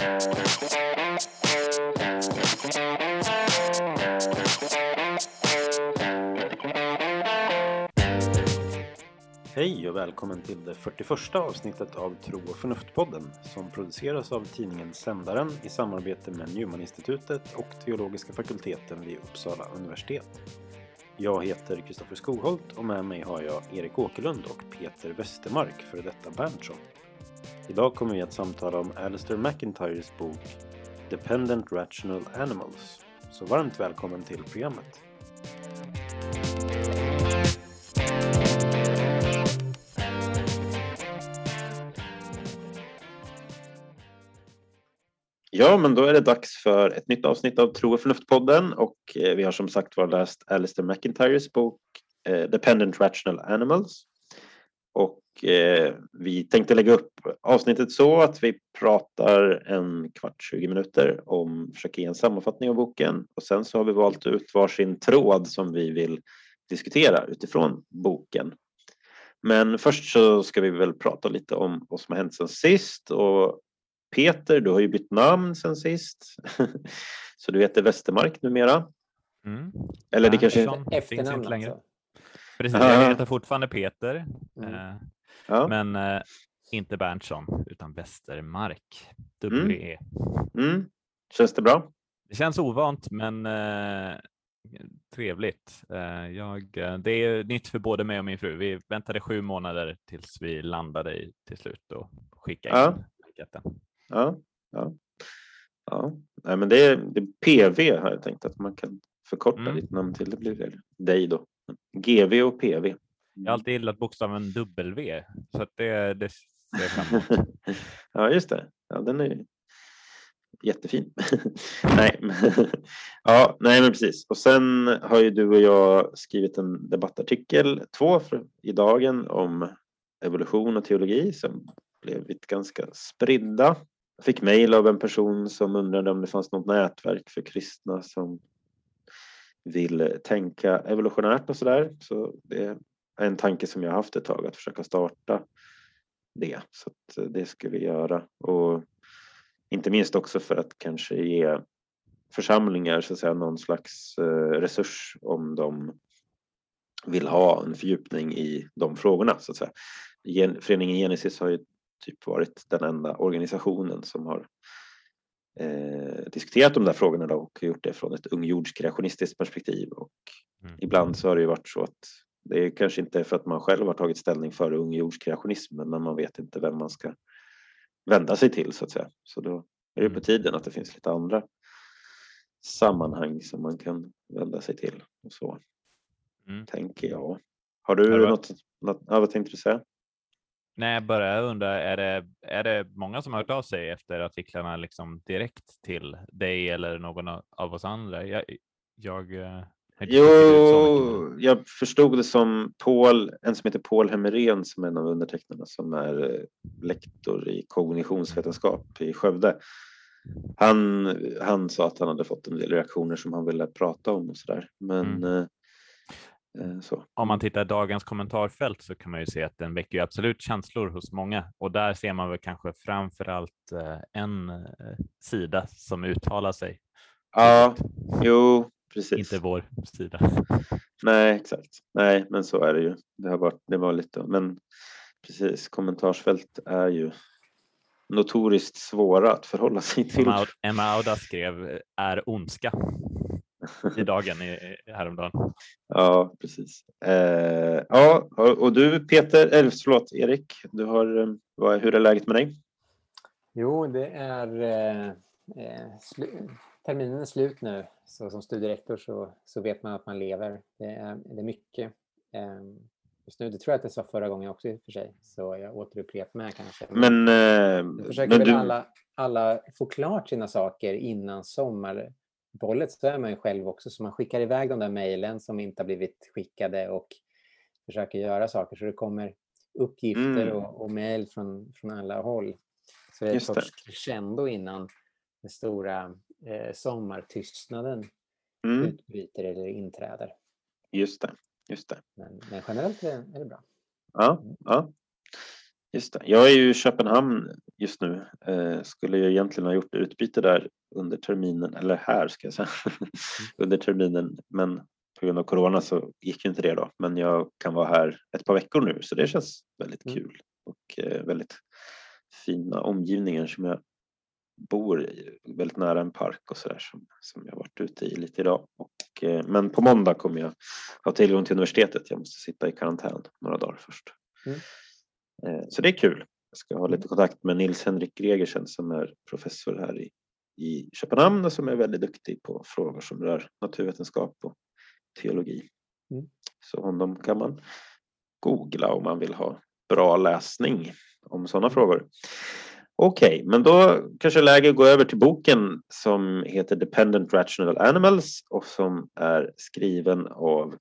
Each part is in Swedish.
Hej och välkommen till det 41 avsnittet av Tro och förnuft-podden som produceras av tidningen Sändaren i samarbete med Newmaninstitutet och Teologiska fakulteten vid Uppsala universitet. Jag heter Kristoffer Skogholt och med mig har jag Erik Åkerlund och Peter Westermark, för detta Berntsson. Idag kommer vi att samtala om Alistair McIntyres bok Dependent Rational Animals. Så varmt välkommen till programmet. Ja, men då är det dags för ett nytt avsnitt av Tro och förnuft-podden och eh, vi har som sagt var läst Alistair McIntyres bok eh, Dependent Rational Animals. Och eh, vi tänkte lägga upp avsnittet så att vi pratar en kvart, 20 minuter om, försöker ge en sammanfattning av boken och sen så har vi valt ut varsin tråd som vi vill diskutera utifrån boken. Men först så ska vi väl prata lite om vad som har hänt sen sist och Peter, du har ju bytt namn sen sist. Så du heter Westermark numera. Mm. Eller det kanske efternamn längre. Alltså. Precis, jag heter fortfarande Peter. Mm. Ja. Men eh, inte Berntsson utan Westermark. W-E. Mm. Mm. Känns det bra? Det känns ovant men eh, trevligt. Eh, jag, eh, det är nytt för både mig och min fru. Vi väntade sju månader tills vi landade i till slut och skickade ja. in blanketten. Ja, ja. ja. Nej, men det är, det är PV har jag tänkt att man kan förkorta Mm. ditt namn till. Det blir väl dig då. GV och PV. Jag har alltid gillat bokstaven W så att det, det ser jag fram emot. ja, just det. Ja, den är jättefin. nej, ja, nej, men precis. Och sen har ju du och jag skrivit en debattartikel, två för, i dagen om evolution och teologi som blivit ganska spridda. Jag fick mejl av en person som undrade om det fanns något nätverk för kristna som vill tänka evolutionärt och sådär. Så det en tanke som jag haft ett tag att försöka starta det. Så att det ska vi göra. Och inte minst också för att kanske ge församlingar så att säga, någon slags resurs om de vill ha en fördjupning i de frågorna. Så att säga. Föreningen Genesis har ju typ varit den enda organisationen som har eh, diskuterat de där frågorna då och gjort det från ett ungjordskreationistiskt perspektiv. Och mm. ibland så har det ju varit så att det är kanske inte för att man själv har tagit ställning för ungjordskreationismen men man vet inte vem man ska vända sig till så att säga. Så då är det på tiden att det finns lite andra sammanhang som man kan vända sig till. Och så mm. tänker jag. Har du det något, något ja, vad tänkte du säga? Nej, bara undra, är det, är det många som har hört av sig efter artiklarna liksom direkt till dig eller någon av oss andra? Jag, jag Jo, jag förstod det som Paul, en som heter Paul Hemmerén som är en av undertecknarna som är lektor i kognitionsvetenskap i Skövde. Han, han sa att han hade fått en del reaktioner som han ville prata om och sådär. Men mm. Så. Om man tittar dagens kommentarfält så kan man ju se att den väcker absolut känslor hos många och där ser man väl kanske framför allt en sida som uttalar sig. Ja, jo, precis. Inte vår sida. Nej, exakt. Nej, men så är det ju. Det har varit, det var lite, men precis, kommentarsfält är ju notoriskt svåra att förhålla sig till. Som Emma Auda skrev är ondska i dagen i, häromdagen. Ja, precis. Eh, ja, och du Peter, eller förlåt Erik, du har, vad, hur är läget med dig? Jo, det är eh, slu, terminen är slut nu. Så som studierektor så, så vet man att man lever. Det är, det är mycket. Eh, just nu, det tror jag att det sa förra gången också i och för sig, så jag återupprepar mig kanske. Men, eh, jag försöker men du... alla, alla få klart sina saker innan sommar bollet så är man ju själv också, så man skickar iväg de där mejlen som inte har blivit skickade och försöker göra saker så det kommer uppgifter Mm. och, och mejl från, från alla håll. Så det är ett det. sorts crescendo innan den stora eh, sommartystnaden Mm, utbryter eller inträder. just det, just det. Men, men generellt är, är det bra. Ja, ja. Just det. Jag är ju i Köpenhamn just nu. Eh, skulle ju egentligen ha gjort utbyte där under terminen, eller här ska jag säga, under terminen. Men på grund av corona så gick ju inte det då. Men jag kan vara här ett par veckor nu så det känns väldigt Mm. kul och eh, väldigt fina omgivningar som jag bor väldigt nära en park och så där som, som jag varit ute i lite idag. Och, eh, men på måndag kommer jag ha tillgång till universitetet. Jag måste sitta i karantän några dagar först. Mm. Eh, Så det är kul. Jag ska ha lite kontakt med Nils Henrik Gregersen som är professor här i, i Köpenhamn och som är väldigt duktig på frågor som rör naturvetenskap och teologi. Mm. Så honom kan man googla om man vill ha bra läsning om sådana frågor. Okej, men då kanske läge att gå över till boken som heter Dependent Rational Animals och som är skriven av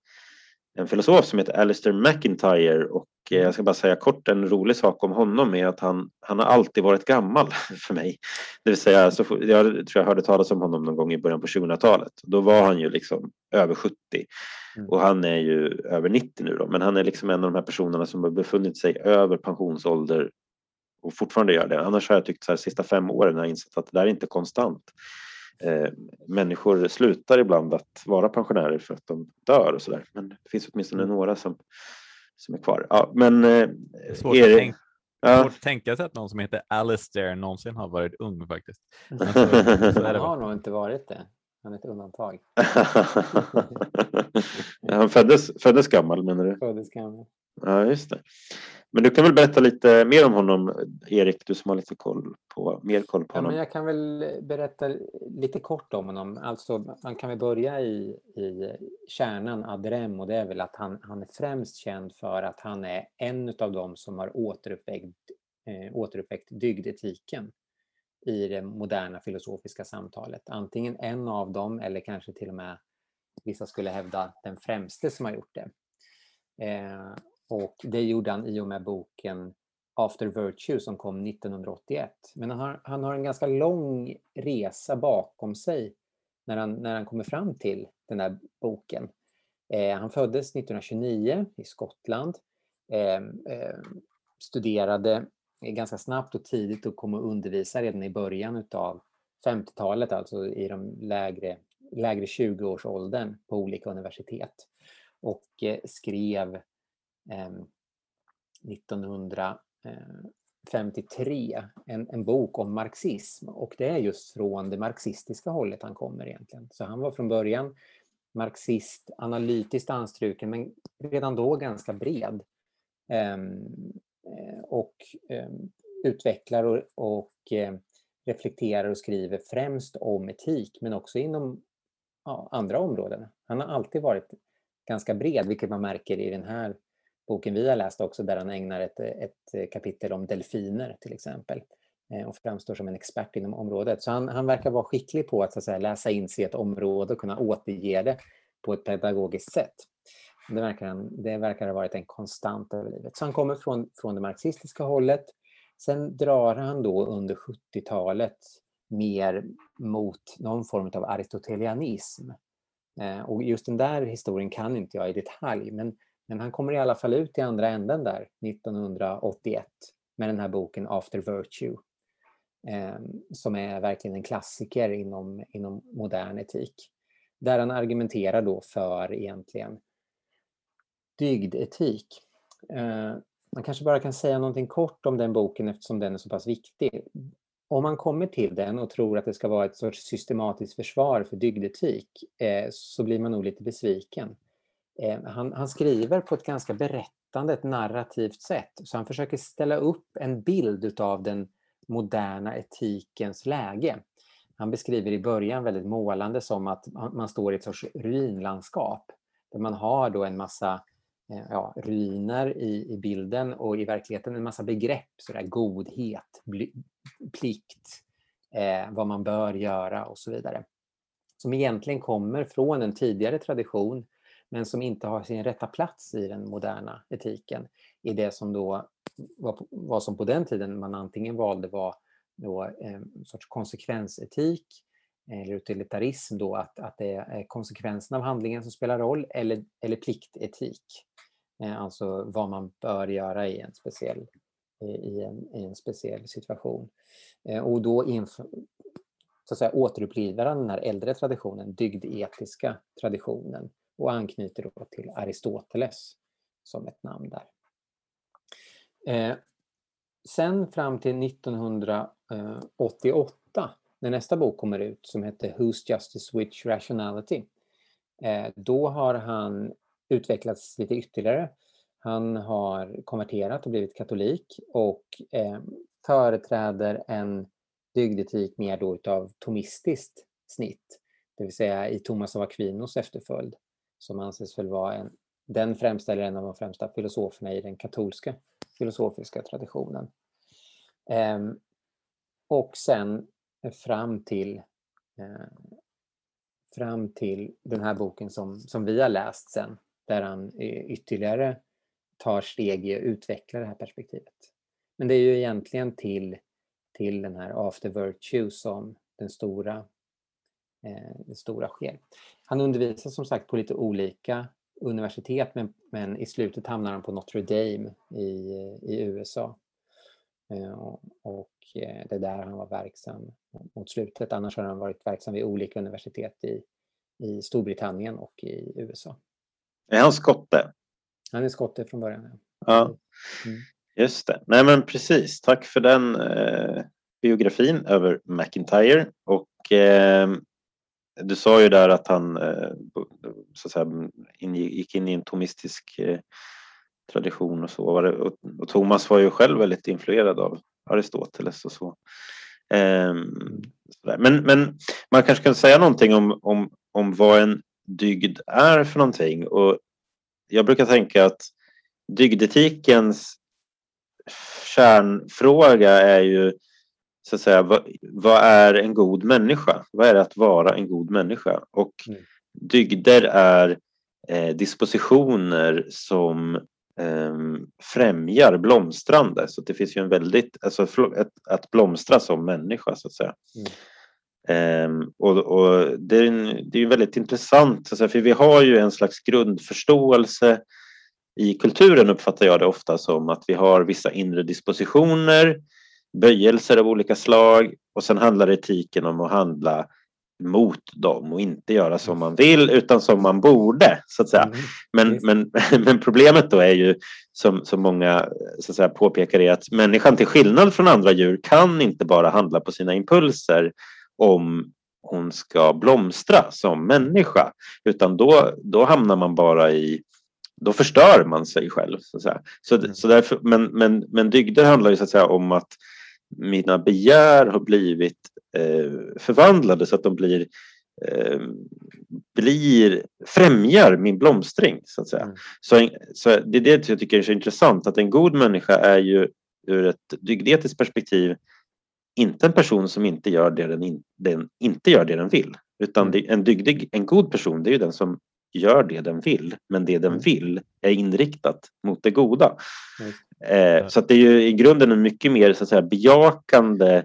en filosof som heter Alistair McIntyre och eh, jag ska bara säga kort en rolig sak om honom är att han, han har alltid varit gammal för mig. Det vill säga, så, jag tror jag hörde talas om honom någon gång i början på 2000-talet. Då var han ju liksom över 70 Mm. och han är ju över 90 nu då. Men han är liksom en av de här personerna som har befunnit sig över pensionsålder och fortfarande gör det. Annars har jag tyckt så här sista fem åren har jag insett att det där är inte konstant. Eh, människor slutar ibland att vara pensionärer för att de dör och sådär. Men det finns åtminstone Mm. några som, som är kvar. Ja, men eh, Det är svårt, är att, det- tänk, ja. svårt att tänka sig att någon som heter Alistair någonsin har varit ung faktiskt. Men så, så Han det har nog inte varit det. Han är ett undantag. han föddes, föddes gammal menar du? Föddes gammal. Ja, just det. Men du kan väl berätta lite mer om honom, Erik, du som har lite koll på, mer koll på Ja, men honom. jag kan väl berätta lite kort om honom. Alltså, man kan väl börja i, i kärnan ad rem och det är väl att han, han är främst känd för att han är en av dem som har återuppväckt, eh, återuppväckt dygdetiken i det moderna filosofiska samtalet. Antingen en av dem eller kanske till och med vissa skulle hävda den främste som har gjort det. Eh, och det gjorde han i och med boken After Virtue som kom 1981. Men han har, han har en ganska lång resa bakom sig när han, när han kommer fram till den här boken. Eh, han föddes 1929 i Skottland. Eh, eh, studerade ganska snabbt och tidigt och kom att undervisa redan i början av 50-talet, alltså i de lägre, lägre 20-årsåldern på olika universitet. Och eh, skrev Ehm, 1953 en, en bok om marxism och det är just från det marxistiska hållet han kommer egentligen. Så han var från början marxist, analytiskt anstruken men redan då ganska bred. Ehm, eh, och ehm, utvecklar och, och eh, reflekterar och skriver främst om etik men också inom ja, andra områden. Han har alltid varit ganska bred, vilket man märker i den här boken vi har läst också, där han ägnar ett, ett eh, kapitel om delfiner till exempel eh, och framstår som en expert inom området. Så han, han verkar vara skicklig på att, så att säga, läsa in sig i ett område och kunna återge det på ett pedagogiskt sätt. Det verkar, han, det verkar ha varit en konstant över livet. Så han kommer från, från det marxistiska hållet. Sen drar han då under 70-talet mer mot någon form av aristotelianism. Eh, och just den där historien kan inte jag i detalj, men, men han kommer i alla fall ut i andra änden där 1981 med den här boken After Virtue. Eh, som är verkligen en klassiker inom, inom modern etik. Där han argumenterar då för egentligen dygdetik. Eh, man kanske bara kan säga någonting kort om den boken eftersom den är så pass viktig. Om man kommer till den och tror att det ska vara ett sorts systematiskt försvar för dygdetik eh, så blir man nog lite besviken. Eh, han, han, skriver på ett ganska berättande, ett narrativt sätt. Så han försöker ställa upp en bild av den moderna etikens läge. Han beskriver i början väldigt målande som att man står i ett sorts ruinlandskap där man har då en massa eh, ja, ruiner i, i bilden och i verkligheten en massa begrepp, sådär godhet, bli, plikt, eh, vad man bör göra och så vidare. Som egentligen kommer från en tidigare tradition men som inte har sin rätta plats i den moderna etiken. I det som då var, var som på den tiden man antingen valde var då, eh, en sorts konsekvensetik eller utilitarism då att, att det är konsekvensen av handlingen som spelar roll eller, eller pliktetik. Eh, alltså vad man bör göra i en speciell eh, i en, i en speciell situation. Och då inför, så att säga, återupplivar han den här äldre traditionen, dygdetiska traditionen och anknyter då till Aristoteles som ett namn där. Eh, sen fram till 1988 när nästa bok kommer ut som heter Who's Justice Which Rationality. Eh, då har han utvecklats lite ytterligare. Han har konverterat och blivit katolik och eh, företräder en dygdetik mer då utav tomistiskt snitt, det vill säga i Thomas av Aquinos efterföljd, som anses väl vara en, den främsta eller en av de främsta filosoferna i den katolska filosofiska traditionen. Eh, och sen fram till, eh, fram till den här boken som, som vi har läst sen, där han eh, ytterligare tar steg i att utveckla det här perspektivet. Men det är ju egentligen till, till den här after virtue som den stora, eh, det stora sker. Han undervisar som sagt på lite olika universitet men, men i slutet hamnar han på Notre Dame i, i USA. Eh, och, och eh, det är där han var verksam mot slutet. Annars har han varit verksam vid olika universitet i, i Storbritannien och i USA. Är han skotte? Han är skotte från början. Ja, mm. just det. Nej men precis. Tack för den eh, biografin över McIntyre. Och eh, du sa ju där att han eh, så att säga, gick in i en tomistisk eh, tradition och så. Och, och Thomas var ju själv väldigt influerad av Aristoteles och så. Ehm, men, men man kanske kan säga någonting om, om, om vad en dygd är för någonting. Och jag brukar tänka att dygdetikens kärnfråga är ju så att säga, vad, vad, är en god människa? Vad är det att vara en god människa? Och mm. dygder är eh, dispositioner som eh, främjar blomstrande. Så det finns ju en väldigt, alltså ett, att blomstra som människa så att säga. Mm. Um, och, och, det är, en, det är väldigt intressant, alltså, för vi har ju en slags grundförståelse i kulturen uppfattar jag det ofta som att vi har vissa inre dispositioner, böjelser av olika slag och sen handlar etiken om att handla mot dem och inte göra som man vill utan som man borde så att säga. Mm. Men, men, men problemet då är ju som, som många så att säga, påpekar är att människan till skillnad från andra djur kan inte bara handla på sina impulser om hon ska blomstra som människa utan då, då hamnar man bara i då förstör man sig själv. Så, så, mm. så därför, men, men, men dygder handlar ju så att säga om att mina begär har blivit eh, förvandlade så att de blir, eh, blir främjar min blomstring. Så, att säga. Mm. Så, så det är det jag tycker är så intressant att en god människa är ju ur ett dygdetiskt perspektiv inte en person som inte gör det den, in, den inte gör det den vill. Utan mm. det, en dygdig, en god person, det är ju den som gör det den vill, men det den mm. vill är inriktat mot det goda. Mm. Eh, så att det är ju i grunden en mycket mer så att säga, bejakande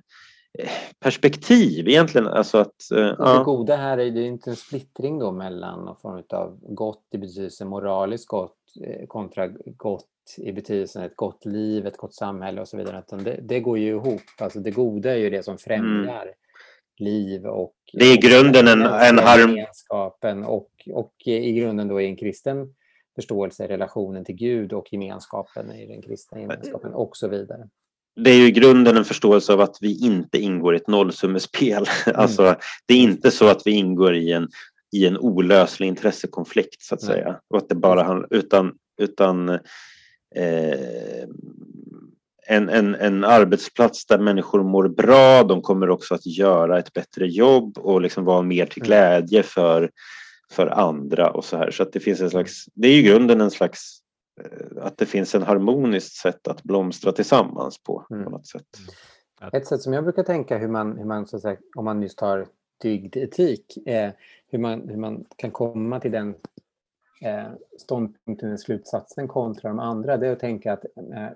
eh, perspektiv egentligen. Alltså att, eh, det ja. goda här är det inte en splittring då mellan någon form av gott i betydelsen moraliskt gott eh, kontra gott i betydelsen ett gott liv, ett gott samhälle och så vidare. Det, det, går ju ihop. Alltså det goda är ju det som främjar mm. liv och... Det är i grunden en, en harm... Och, och i grunden då i en kristen förståelse relationen till Gud och gemenskapen i den kristna gemenskapen och så vidare. Det är ju i grunden en förståelse av att vi inte ingår i ett nollsummespel. Mm. Alltså, det är inte så att vi ingår i en, i en olöslig intressekonflikt så att mm. säga. Och att det bara utan, utan Eh, en, en, en arbetsplats där människor mår bra. De kommer också att göra ett bättre jobb och liksom vara mer till mm. glädje för, för andra och så här. Så att det finns en slags, det är i grunden en slags eh, att det finns en harmoniskt sätt att blomstra tillsammans på. Mm. på något sätt. Ett sätt som jag brukar tänka hur man, hur man så att säga, om man just tar dygdetik, eh, hur, man, hur man kan komma till den eh, ståndpunkten, slutsatsen kontra de andra, det är att tänka att eh,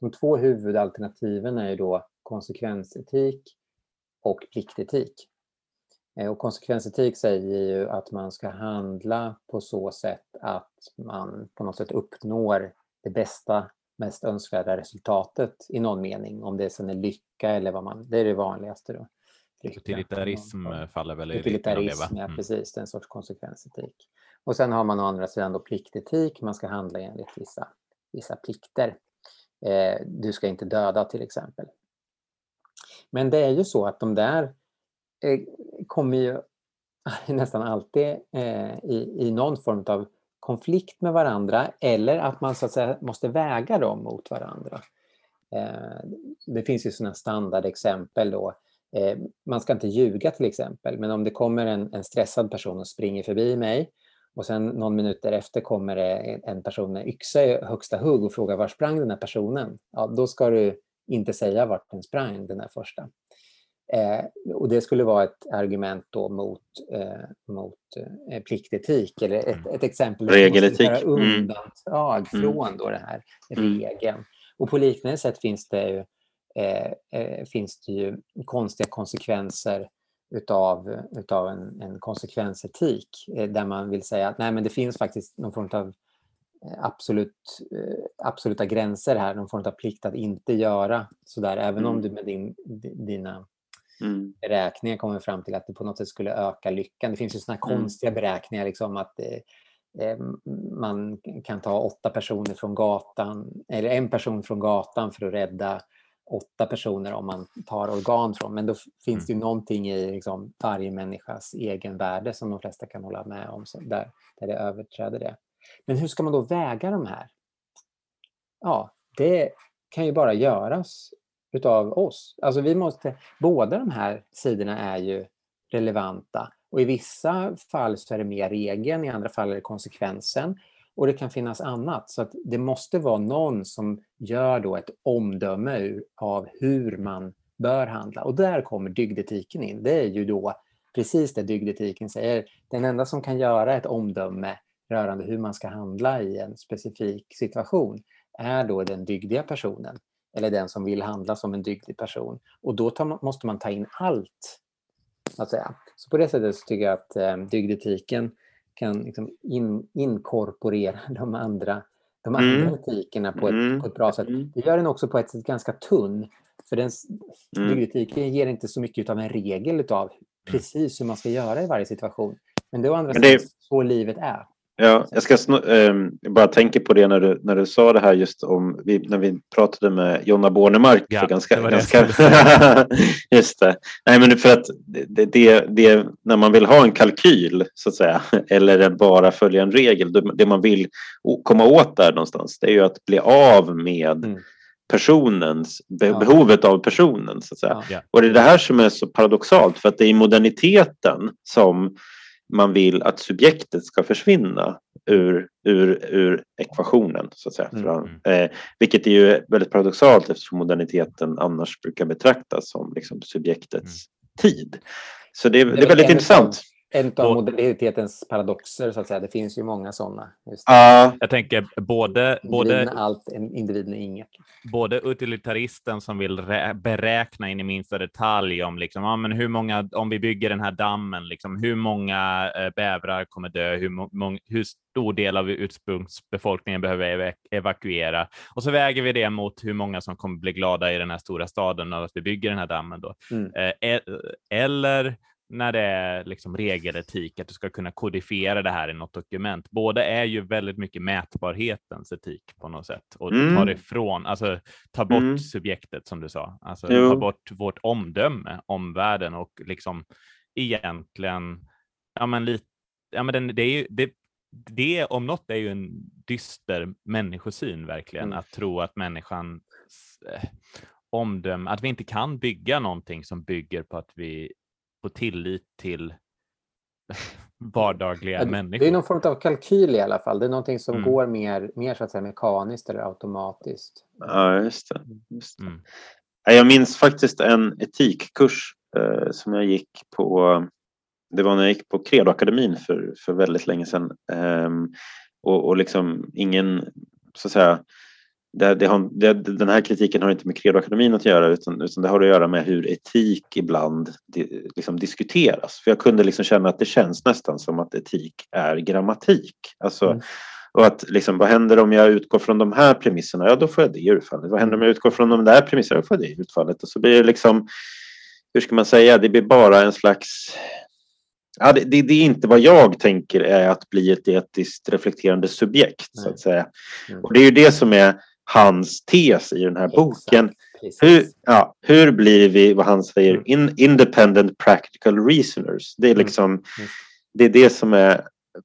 de två huvudalternativen är ju då konsekvensetik och pliktetik. Eh, och konsekvensetik säger ju att man ska handla på så sätt att man på något sätt uppnår det bästa mest önskvärda resultatet i någon mening. Om det sen är lycka eller vad man... Det är det vanligaste då. Lycka. Utilitarism faller väl i Utilitarism, ja mm. precis. Det är en sorts konsekvensetik. Och sen har man å andra sidan då pliktetik. Man ska handla enligt vissa, vissa plikter. Eh, du ska inte döda till exempel. Men det är ju så att de där Eh, kommer ju nästan alltid eh, i, i någon form av konflikt med varandra eller att man så att säga måste väga dem mot varandra. Eh, det finns ju sådana standardexempel då. Eh, man ska inte ljuga till exempel, men om det kommer en, en stressad person och springer förbi mig och sen någon minut därefter kommer det en person med yxa i högsta hugg och frågar var sprang den här personen? Ja, då ska du inte säga vart den sprang, den där första. Eh, och det skulle vara ett argument då mot, eh, mot eh, pliktetik eller ett, mm. ett exempel. Regeletik. Mm. Undantag mm. från då den här mm. regeln. Och på liknande sätt finns det ju, eh, eh, finns det ju konstiga konsekvenser utav, utav en, en konsekvensetik eh, där man vill säga att nej, men det finns faktiskt någon form av absolut, absoluta gränser här, någon form av plikt att inte göra sådär, även mm. om du med din, dina mm. beräkningar kommer fram till att det på något sätt skulle öka lyckan. Det finns ju sådana mm. konstiga beräkningar, liksom att eh, eh, man kan ta åtta personer från gatan, eller en person från gatan för att rädda åtta personer om man tar organ från. Men då finns det ju mm. någonting i liksom, varje människas egen värde som de flesta kan hålla med om, där, där det överträder det. Men hur ska man då väga de här? Ja, det kan ju bara göras utav oss. Alltså vi måste, båda de här sidorna är ju relevanta och i vissa fall så är det mer regeln, i andra fall är det konsekvensen och det kan finnas annat. Så att det måste vara någon som gör då ett omdöme av hur man bör handla. Och där kommer dygdetiken in. Det är ju då precis det dygdetiken säger. Den enda som kan göra ett omdöme rörande hur man ska handla i en specifik situation är då den dygdiga personen eller den som vill handla som en dygdig person. Och då man, måste man ta in allt. Att säga. Så på det sättet så tycker jag att eh, dygdetiken kan liksom in, inkorporera de andra, de andra mm. etikerna på ett, mm. på ett bra sätt. Mm. Det gör den också på ett sätt ganska tunn. För den, mm. dygdetiken ger inte så mycket av en regel av precis hur man ska göra i varje situation. Men det är å andra sidan så livet är. Ja, jag ska ähm, bara tänka på det när du, när du sa det här just om vi, när vi pratade med Jonna Bornemark. Ja, för ganska, det ganska, just det. Nej, men för att det, det, det, när man vill ha en kalkyl så att säga eller bara följa en regel, det man vill komma åt där någonstans, det är ju att bli av med mm personens, be behovet av personen. Så att säga. Ja. Och det är det här som är så paradoxalt för att det är i moderniteten som man vill att subjektet ska försvinna ur, ur, ur ekvationen. Så att säga. Mm. mm. Eh, vilket är ju väldigt paradoxalt eftersom moderniteten annars brukar betraktas som liksom, subjektets mm. tid. Så det, det, det är väldigt intressant en av modernitetens paradoxer, så att säga. Det finns ju många sådana. Uh, jag tänker både... Både allt, individen inget. Både utilitaristen som vill beräkna in i minsta detalj om liksom, ja, men hur många, om vi bygger den här dammen, liksom, hur många eh, bävrar kommer dö, hur, hur stor del av ursprungsbefolkningen behöver ev evakuera. Och så väger vi det mot hur många som kommer bli glada i den här stora staden av att vi bygger den här dammen. Då. Mm. Eh, eller när det är liksom regeletik, att du ska kunna kodifiera det här i något dokument. Båda är ju väldigt mycket mätbarhetens etik på något sätt och mm. tar ifrån, alltså ta bort mm. subjektet som du sa, alltså jo. ta bort vårt omdöme om världen och liksom egentligen, ja men lite, ja men den, det är ju, det, det om något är ju en dyster människosyn verkligen, mm. att tro att människan eh, omdöme, att vi inte kan bygga någonting som bygger på att vi på tillit till vardagliga ja, människor. Det är någon form av kalkyl i alla fall. Det är någonting som mm. går mer, mer så att säga, mekaniskt eller automatiskt. Ja, just det. Just det. Mm. Jag minns faktiskt en etikkurs eh, som jag gick på. Det var när jag gick på Credoakademin för, för väldigt länge sedan. Eh, och, och liksom ingen så att säga det, det har, det, den här kritiken har inte med Credoakademin att göra utan, utan det har att göra med hur etik ibland liksom diskuteras. För jag kunde liksom känna att det känns nästan som att etik är grammatik. Alltså, mm. Och att liksom, vad händer om jag utgår från de här premisserna? Ja, då får jag det utfallet. Vad händer om jag utgår från de där premisserna? Då får jag det utfallet. Och så blir det liksom, hur ska man säga, det blir bara en slags Ja, det, det, det, är inte vad jag tänker är att bli ett etiskt reflekterande subjekt. Nej. så att säga. Mm. Och det är ju det som är hans tes i den här Exakt. boken. Hur, ja, hur blir vi, vad han säger, mm. in, independent practical reasoners? Det är, mm. liksom, det är det som är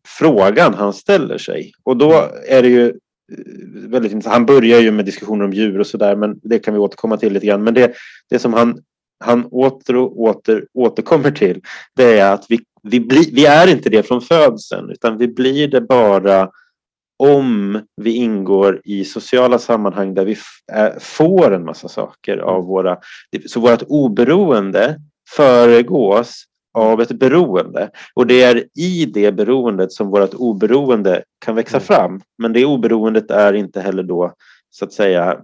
frågan han ställer sig. Och då mm. är det ju eh, väldigt intressant. Han börjar ju med diskussioner om djur och sådär, men det kan vi återkomma till lite grann. Men det, det som han, han åter och åter återkommer till, det är att vi, vi, bli, vi är inte det från födseln, utan vi blir det bara om vi ingår i sociala sammanhang där vi får en massa saker av våra... Så vårt oberoende föregås av ett beroende. Och det är i det beroendet som vårt oberoende kan växa mm. fram. Men det oberoendet är inte heller då så att säga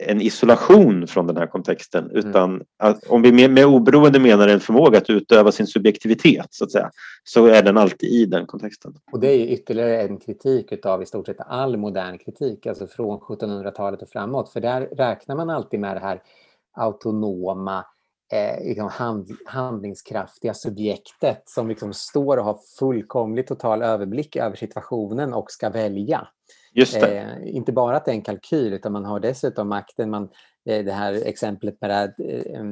en isolation från den här kontexten mm. utan att om vi med, med oberoende menar en förmåga att utöva sin subjektivitet så att säga så är den alltid i den kontexten. Och det är ytterligare en kritik av i stort sett all modern kritik, alltså från 1700-talet och framåt, för där räknar man alltid med det här autonoma eh, liksom hand, handlingskraftiga subjektet som liksom står och har fullkomlig total överblick över situationen och ska välja. Eh, inte bara att det är en kalkyl utan man har dessutom makten. Man, eh, det här exemplet med det här, eh,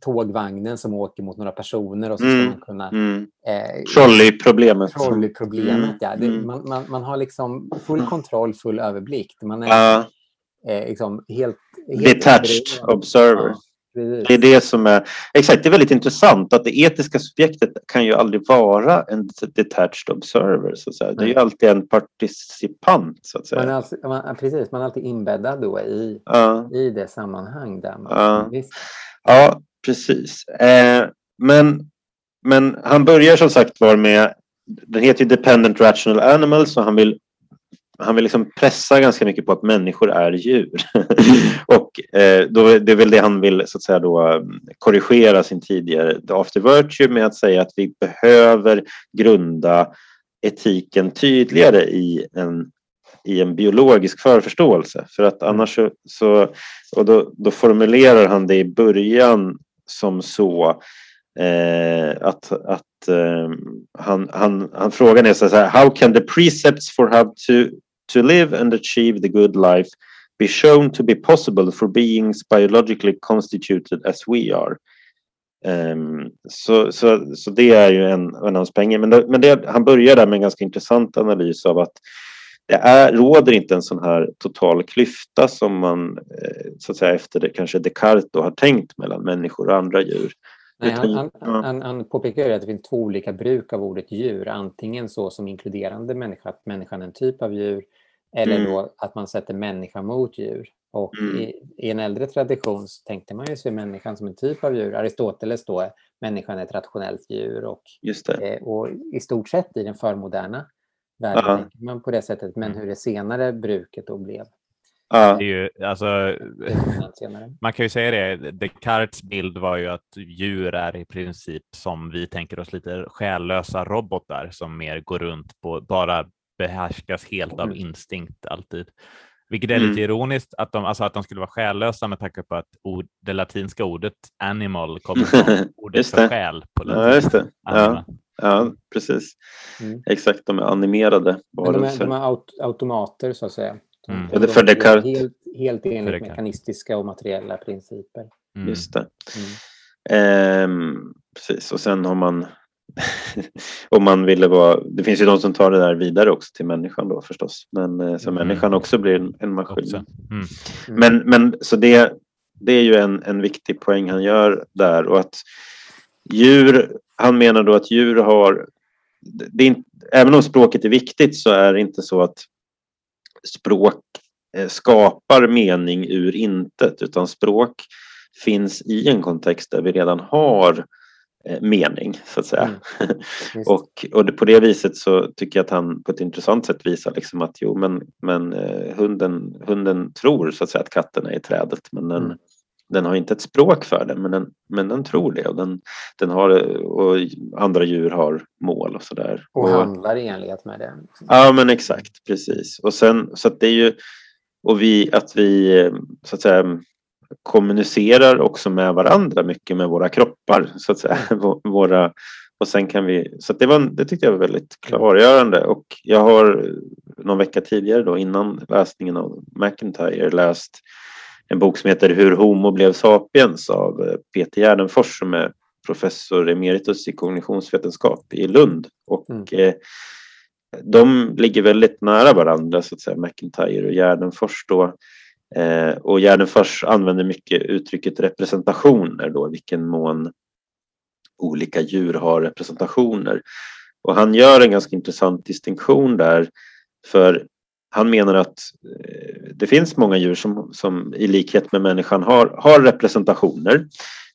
tågvagnen som åker mot några personer och så ska mm. man kunna... Mm. Eh, Trolley-problemet. Trolley-problemet, mm. ja. Det, mm. man, man, man, har liksom full kontroll, full överblick. Man är uh. liksom helt, helt Detached observer. Ja. Det är det som är, exakt, det är väldigt intressant att det etiska subjektet kan ju aldrig vara en detached observer. Så att säga. Det är ju alltid en participant. Så att säga. Man är alltid, man, precis, man är alltid inbäddad då i, ja. i det sammanhang där man... Ja, ja precis. Eh, men, men han börjar som sagt var med, den heter ju Dependent Rational Animals och han vill han vill liksom pressa ganska mycket på att människor är djur. och eh, då, det är väl det han vill så att säga då, mm, korrigera sin tidigare after virtue med att säga att vi behöver grunda etiken tydligare i en, i en biologisk förförståelse. För att annars så, så och då, då formulerar han det i början som så eh, att, att eh, han, han, han frågan är så här, how can the precepts for how to to live and achieve the good life be shown to be possible for beings biologically constituted as we are. Um, så, så, så det är ju en, en av hans poänger. Men, det, men det, han börjar där med en ganska intressant analys av att det är, råder inte en sån här total klyfta som man eh, så att säga efter det kanske Descartes då har tänkt mellan människor och andra djur. Nej, han, han, han, han påpekar att det finns två olika bruk av ordet djur. Antingen så som inkluderande människa, att människan är en typ av djur eller mm. då att man sätter människa mot djur. Och mm. i, i, en äldre tradition så tänkte man ju se människan som en typ av djur. Aristoteles då, människan är ett rationellt djur. Och, eh, och i stort sett i den förmoderna världen Aha. tänker man på det sättet. Men mm. hur det senare bruket då blev. Ja. Det är ju, alltså, man kan ju säga det, Descartes bild var ju att djur är i princip som vi tänker oss lite själlösa robotar som mer går runt på bara behärskas helt av mm. instinkt alltid. Vilket är lite mm. ironiskt att de, alltså att de skulle vara själlösa med tanke på att ord, det latinska ordet animal kommer från ordet för själ. På ja, just det. Ja, ja, precis. Mm. Exakt, de är animerade varelser. De är, de är aut automater så att säga. Mm. De, de, för Descartes. Helt, helt enligt mekanistiska och materiella principer. Mm. Just det. Ehm, precis, och sen har man om man ville vara, det finns ju de som tar det där vidare också till människan då förstås, men eh, så mm. människan också blir en, en maskin. Mm. mm. Men, men så det, det är ju en, en viktig poäng han gör där och att djur, han menar då att djur har, det är, även om språket är viktigt så är det inte så att språk eh, skapar mening ur intet utan språk finns i en kontext där vi redan har Eh, mening så att säga. Mm. och, och på det viset så tycker jag att han på ett intressant sätt visar liksom att jo men, men eh, hunden, hunden tror så att säga att katten är i trädet men den, mm. den har inte ett språk för det, men den, men den tror det. Och, den, den har, och andra djur har mål och sådär. Och, och handlar i enlighet med det. Ja, men exakt, precis. Och sen, så att det är ju, och vi, att vi så att säga kommunicerar också med varandra mycket med våra kroppar, så att säga. Våra, och sen kan vi, så det, var, det tyckte jag var väldigt klargörande och jag har någon vecka tidigare då innan läsningen av McIntyre läst en bok som heter Hur Homo blev sapiens av eh, Peter Gärdenfors som är professor emeritus i kognitionsvetenskap i Lund. Och mm. eh, de ligger väldigt nära varandra, så att säga, McIntyre och Gärdenfors. Då. Eh, och Gärdenfors använder mycket uttrycket representationer, då, vilken mån olika djur har representationer. Och han gör en ganska intressant distinktion där, för han menar att eh, det finns många djur som, som i likhet med människan har, har representationer.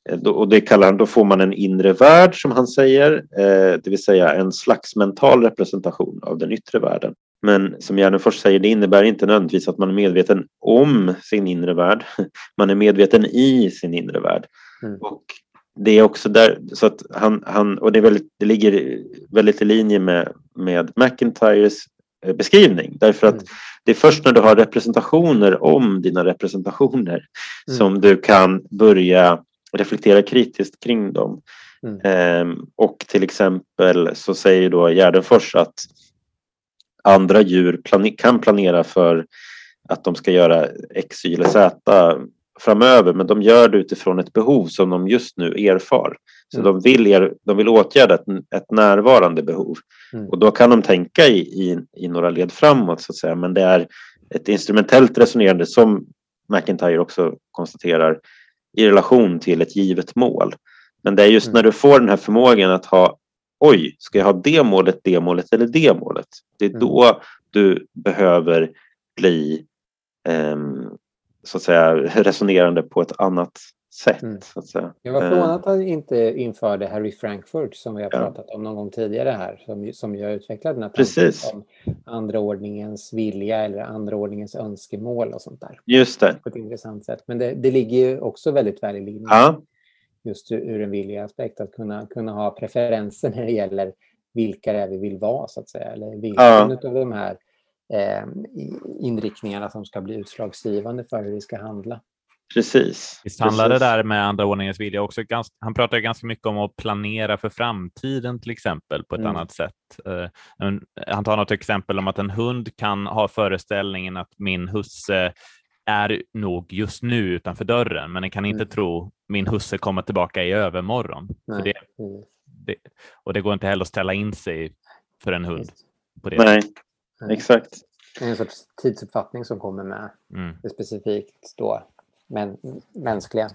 Eh, och det kallar han, då får man en inre värld som han säger, eh, det vill säga en slags mental representation av den yttre världen. Men som Gärdenfors säger, det innebär inte nödvändigtvis att man är medveten om sin inre värld. Man är medveten i sin inre värld. Mm. Och det är också där, så att han, han och det, väldigt, det ligger väldigt i linje med, med McIntyres Eh, beskrivning. Därför att mm. det är först när du har representationer om dina representationer mm. som du kan börja reflektera kritiskt kring dem. Mm. Ehm, och till exempel så säger då Gärdenfors att andra djur plane kan planera för att de ska göra X, Y eller Z framöver men de gör det utifrån ett behov som de just nu erfar. Så mm. de, vill er, de vill åtgärda ett, ett närvarande behov. Mm. Och då kan de tänka i, i, i, några led framåt så att säga. Men det är ett instrumentellt resonerande som McIntyre också konstaterar i relation till ett givet mål. Men det är just mm. när du får den här förmågan att ha oj, ska jag ha det målet, det målet eller det målet? Det är mm. då du behöver bli um, så att säga resonerande på ett annat sätt. Mm. Så att säga. Jag var förvånad att han inte införde Harry Frankfurt som vi har pratat om någon gång tidigare här, som, som jag utvecklade den här Precis. om andra ordningens vilja eller andra ordningens önskemål och sånt där. Just det. På ett intressant sätt. Men det, det ligger ju också väldigt väl i linje. Ja. Just ur en vilja-aspekt, att kunna, kunna ha preferenser när det gäller vilka det är vi vill vara, så att säga. Eller vilken ja. av de här eh, inriktningarna som ska bli utslagsgivande för hur vi ska handla. Precis. Visst handlar det där med andra ordningens vilja också. Ganska, han pratar ganska mycket om att planera för framtiden till exempel på ett mm. annat sätt. Uh, han tar något exempel om att en hund kan ha föreställningen att min husse är nog just nu utanför dörren, men den kan inte mm. tro min husse kommer tillbaka i övermorgon. Det, det, och det går inte heller att ställa in sig för en hund. På det Nej, exakt. En sorts tidsuppfattning som kommer med mm. specifikt då men, mänskliga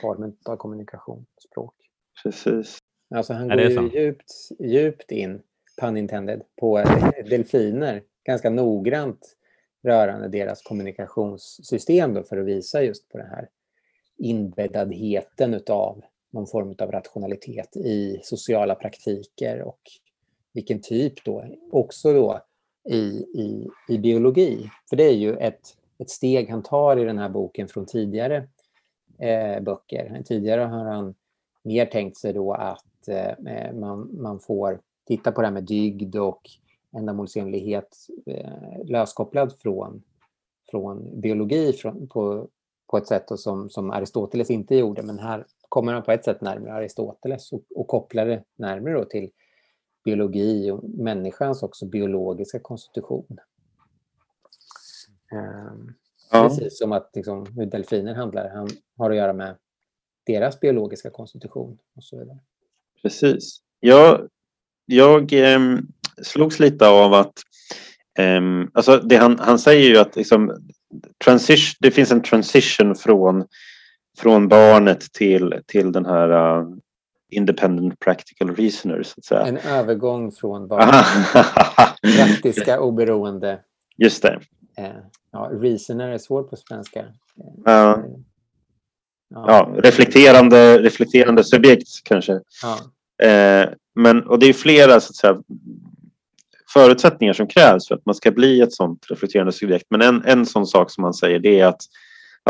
formen av kommunikation, språk. Precis. Alltså han går ju djupt, djupt in, pun intended, på delfiner ganska noggrant rörande deras kommunikationssystem då, för att visa just på den här inbäddadheten utav någon form av rationalitet i sociala praktiker och vilken typ då, också då i, i, i biologi. För det är ju ett ett steg han tar i den här boken från tidigare eh, böcker. Tidigare har han mer tänkt sig då att eh, man, man får titta på det här med dygd och ändamålsenlighet eh, löskopplad från, från biologi från, på, på ett sätt som, som Aristoteles inte gjorde. Men här kommer han på ett sätt närmare Aristoteles och, och kopplar det närmare till biologi och människans också biologiska konstitution. Ehm, ja. Precis som att liksom, hur delfiner handlar han har att göra med deras biologiska konstitution och så vidare. Precis. Jag, jag eh, slogs lite av att eh, alltså det han, han säger ju att liksom, transition, det finns en transition från, från barnet till, till den här uh, independent practical reasoner. Så att säga. En övergång från barnet praktiska oberoende. Just det. Eh, ja, reasoner är svårt på svenska. Ja. Ja. ja, reflekterande, reflekterande subjekt kanske. Ja. Eh, men, och det är flera så att säga, förutsättningar som krävs för att man ska bli ett sådant reflekterande subjekt. Men en, en sån sak som man säger det är att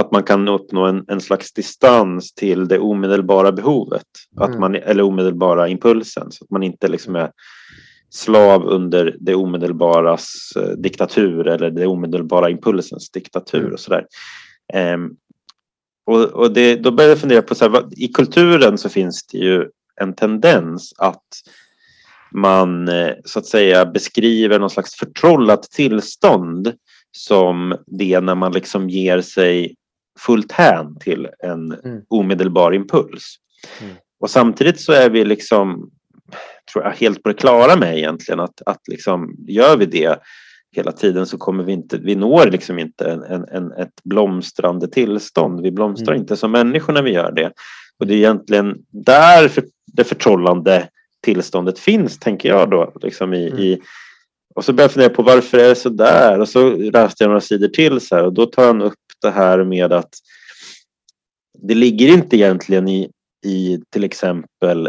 att man kan uppnå en, en slags distans till det omedelbara behovet, att Mm. man, eller omedelbara impulsen, så att man inte liksom är slav under det omedelbaras eh, diktatur eller det omedelbara impulsens diktatur Mm. och sådär. Ehm, och och det, då börjar jag fundera på, så här, vad, i kulturen så finns det ju en tendens att man eh, så att säga beskriver någon slags förtrollat tillstånd som det när man liksom ger sig fullt hän till en Mm. omedelbar impuls. Mm. Och samtidigt så är vi liksom, tror jag, helt på det klara med egentligen att, att liksom, gör vi det hela tiden så kommer vi inte, vi når liksom inte en, en, en, ett blomstrande tillstånd. Vi blomstrar Mm. inte som människor när vi gör det. Och det är egentligen där för, det förtrollande tillståndet finns, tänker jag då. Liksom i, Mm. i, och så började jag fundera på varför är det så där? Och så läste jag några sidor till så här, och då tar han upp det här med att det ligger inte egentligen i, i till exempel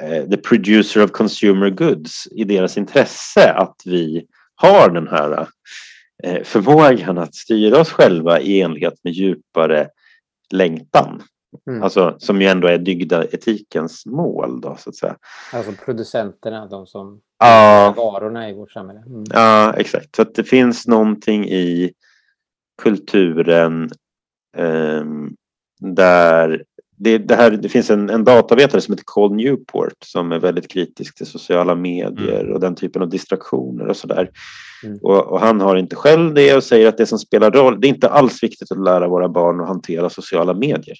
eh, the producer of consumer goods i deras intresse att vi har den här eh, förmågan att styra oss själva i enlighet med djupare längtan. Mm. Alltså som ju ändå är dygda etikens mål då så att säga. Alltså producenterna, de som Ja. varorna i vårt samhälle. Mm. Ja, exakt. Så att det finns någonting i kulturen ehm, där det, det, här, det finns en, en datavetare som heter Cole Newport som är väldigt kritisk till sociala medier och den typen av distraktioner och sådär. Mm. Och, och han har inte själv det och säger att det som spelar roll, det är inte alls viktigt att lära våra barn att hantera sociala medier.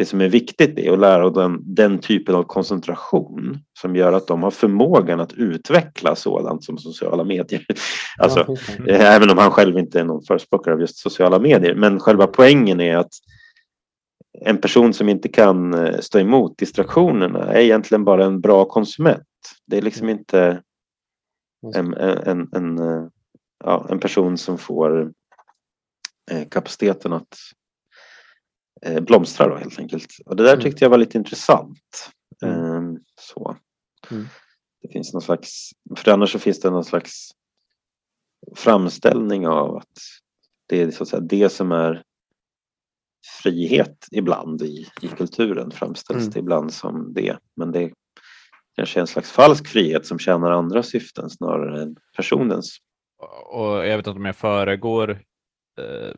Det som är viktigt är att lära dem den typen av koncentration som gör att de har förmågan att utveckla sådant som sociala medier. Alltså, Ja, det. Eh, Även om han själv inte är någon förespråkare av just sociala medier. Men själva poängen är att en person som inte kan eh, stå emot distraktionerna är egentligen bara en bra konsument. Det är liksom inte Just det. en, en, en, eh, ja, en person som får kapaciteten att eh, blomstra då helt enkelt. Och det där Mm. tyckte jag var lite intressant. Mm. Ehm, Så. Mm. Det finns någon slags, för annars så finns det någon slags framställning av att det är så att säga det som är frihet ibland i, i kulturen framställs Mm. det ibland som det. Men det kanske är en slags falsk frihet som tjänar andra syften snarare än personens. Och jag vet inte om jag föregår eh,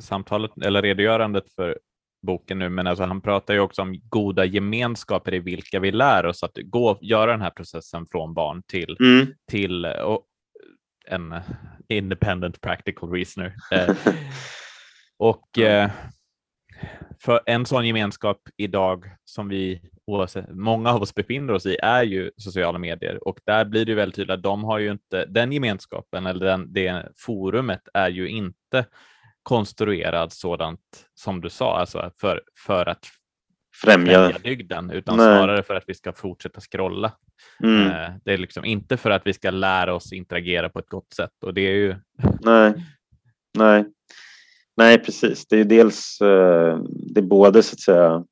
samtalet eller redogörandet för boken nu, men alltså han pratar ju också om goda gemenskaper i vilka vi lär oss att gå, göra den här processen från barn till, Mm. till eh, och en independent practical reasoner. Eh, och eh, för en sån gemenskap idag som vi, oavsett, många av oss befinner oss i, är ju sociala medier och där blir det väldigt tydligt att de har ju inte, den gemenskapen eller den, det forumet är ju inte konstruerad sådant som du sa, alltså för, för att Främja. främja dygden, utan Nej. snarare för att vi ska fortsätta scrolla. Mm. Eh, Det är liksom inte för att vi ska lära oss interagera på ett gott sätt och det är ju Nej. Nej. Nej, precis. Det är ju dels eh, det är både så att säga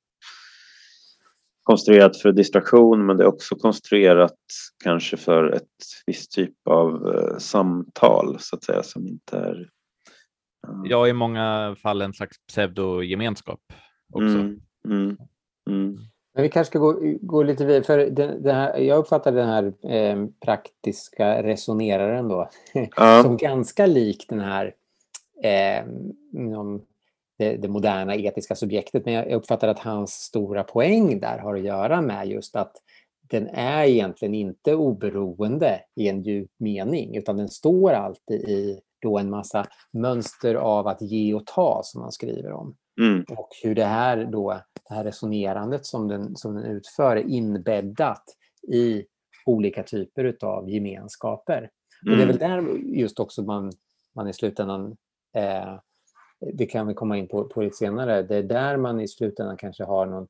konstruerat för distraktion men det är också konstruerat kanske för ett visst typ av eh, samtal så att säga som inte är ja. ja, i många fall en slags pseudogemenskap också. Mm, mm, mm. Men vi kanske ska gå, gå lite vidare. För det, det här, jag uppfattar den här eh, praktiska resoneraren då Ja. som ganska lik den här eh, inom det, det moderna etiska subjektet. Men jag jag uppfattar att hans stora poäng där har att göra med just att den är egentligen inte oberoende i en djup mening utan den står alltid i då en massa mönster av att ge och ta som man skriver om. Mm, Och hur det här, då, det här resonerandet som den, som den utför är inbäddat i olika typer av gemenskaper. Och det är väl mm, där just också man, man i slutändan, eh, det kan vi komma in på, på lite senare, det är där man i slutändan kanske har någon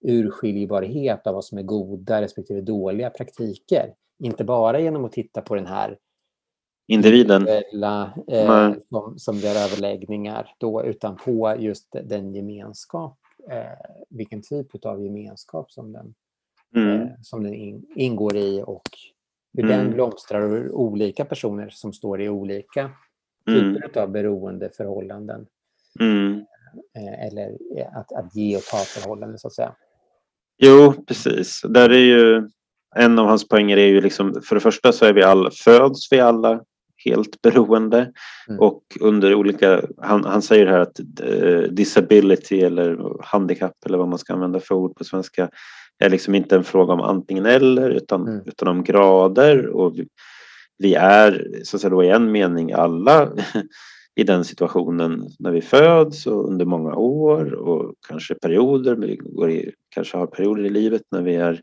urskiljbarhet av vad som är goda respektive dåliga praktiker. Inte bara genom att titta på den här individen. eh, som, som blir överläggningar då, utan på just den gemenskap, eh, vilken typ av gemenskap som den, Mm, eh, som den in, ingår i och hur Mm. den blomstrar och hur olika personer som står i olika mm, typer av beroendeförhållanden mm, eh, eller att, att ge och ta förhållande så att säga. Jo, precis. Där är ju en av hans poänger är ju liksom för det första så är vi alla, föds vi alla helt beroende mm. och under olika, han, han säger här att uh, disability eller handikapp eller vad man ska använda för ord på svenska är liksom inte en fråga om antingen eller utan, mm. utan om grader och vi, vi är så att säga då i en mening alla i den situationen när vi föds och under många år och kanske perioder, vi går i, kanske har perioder i livet när vi är,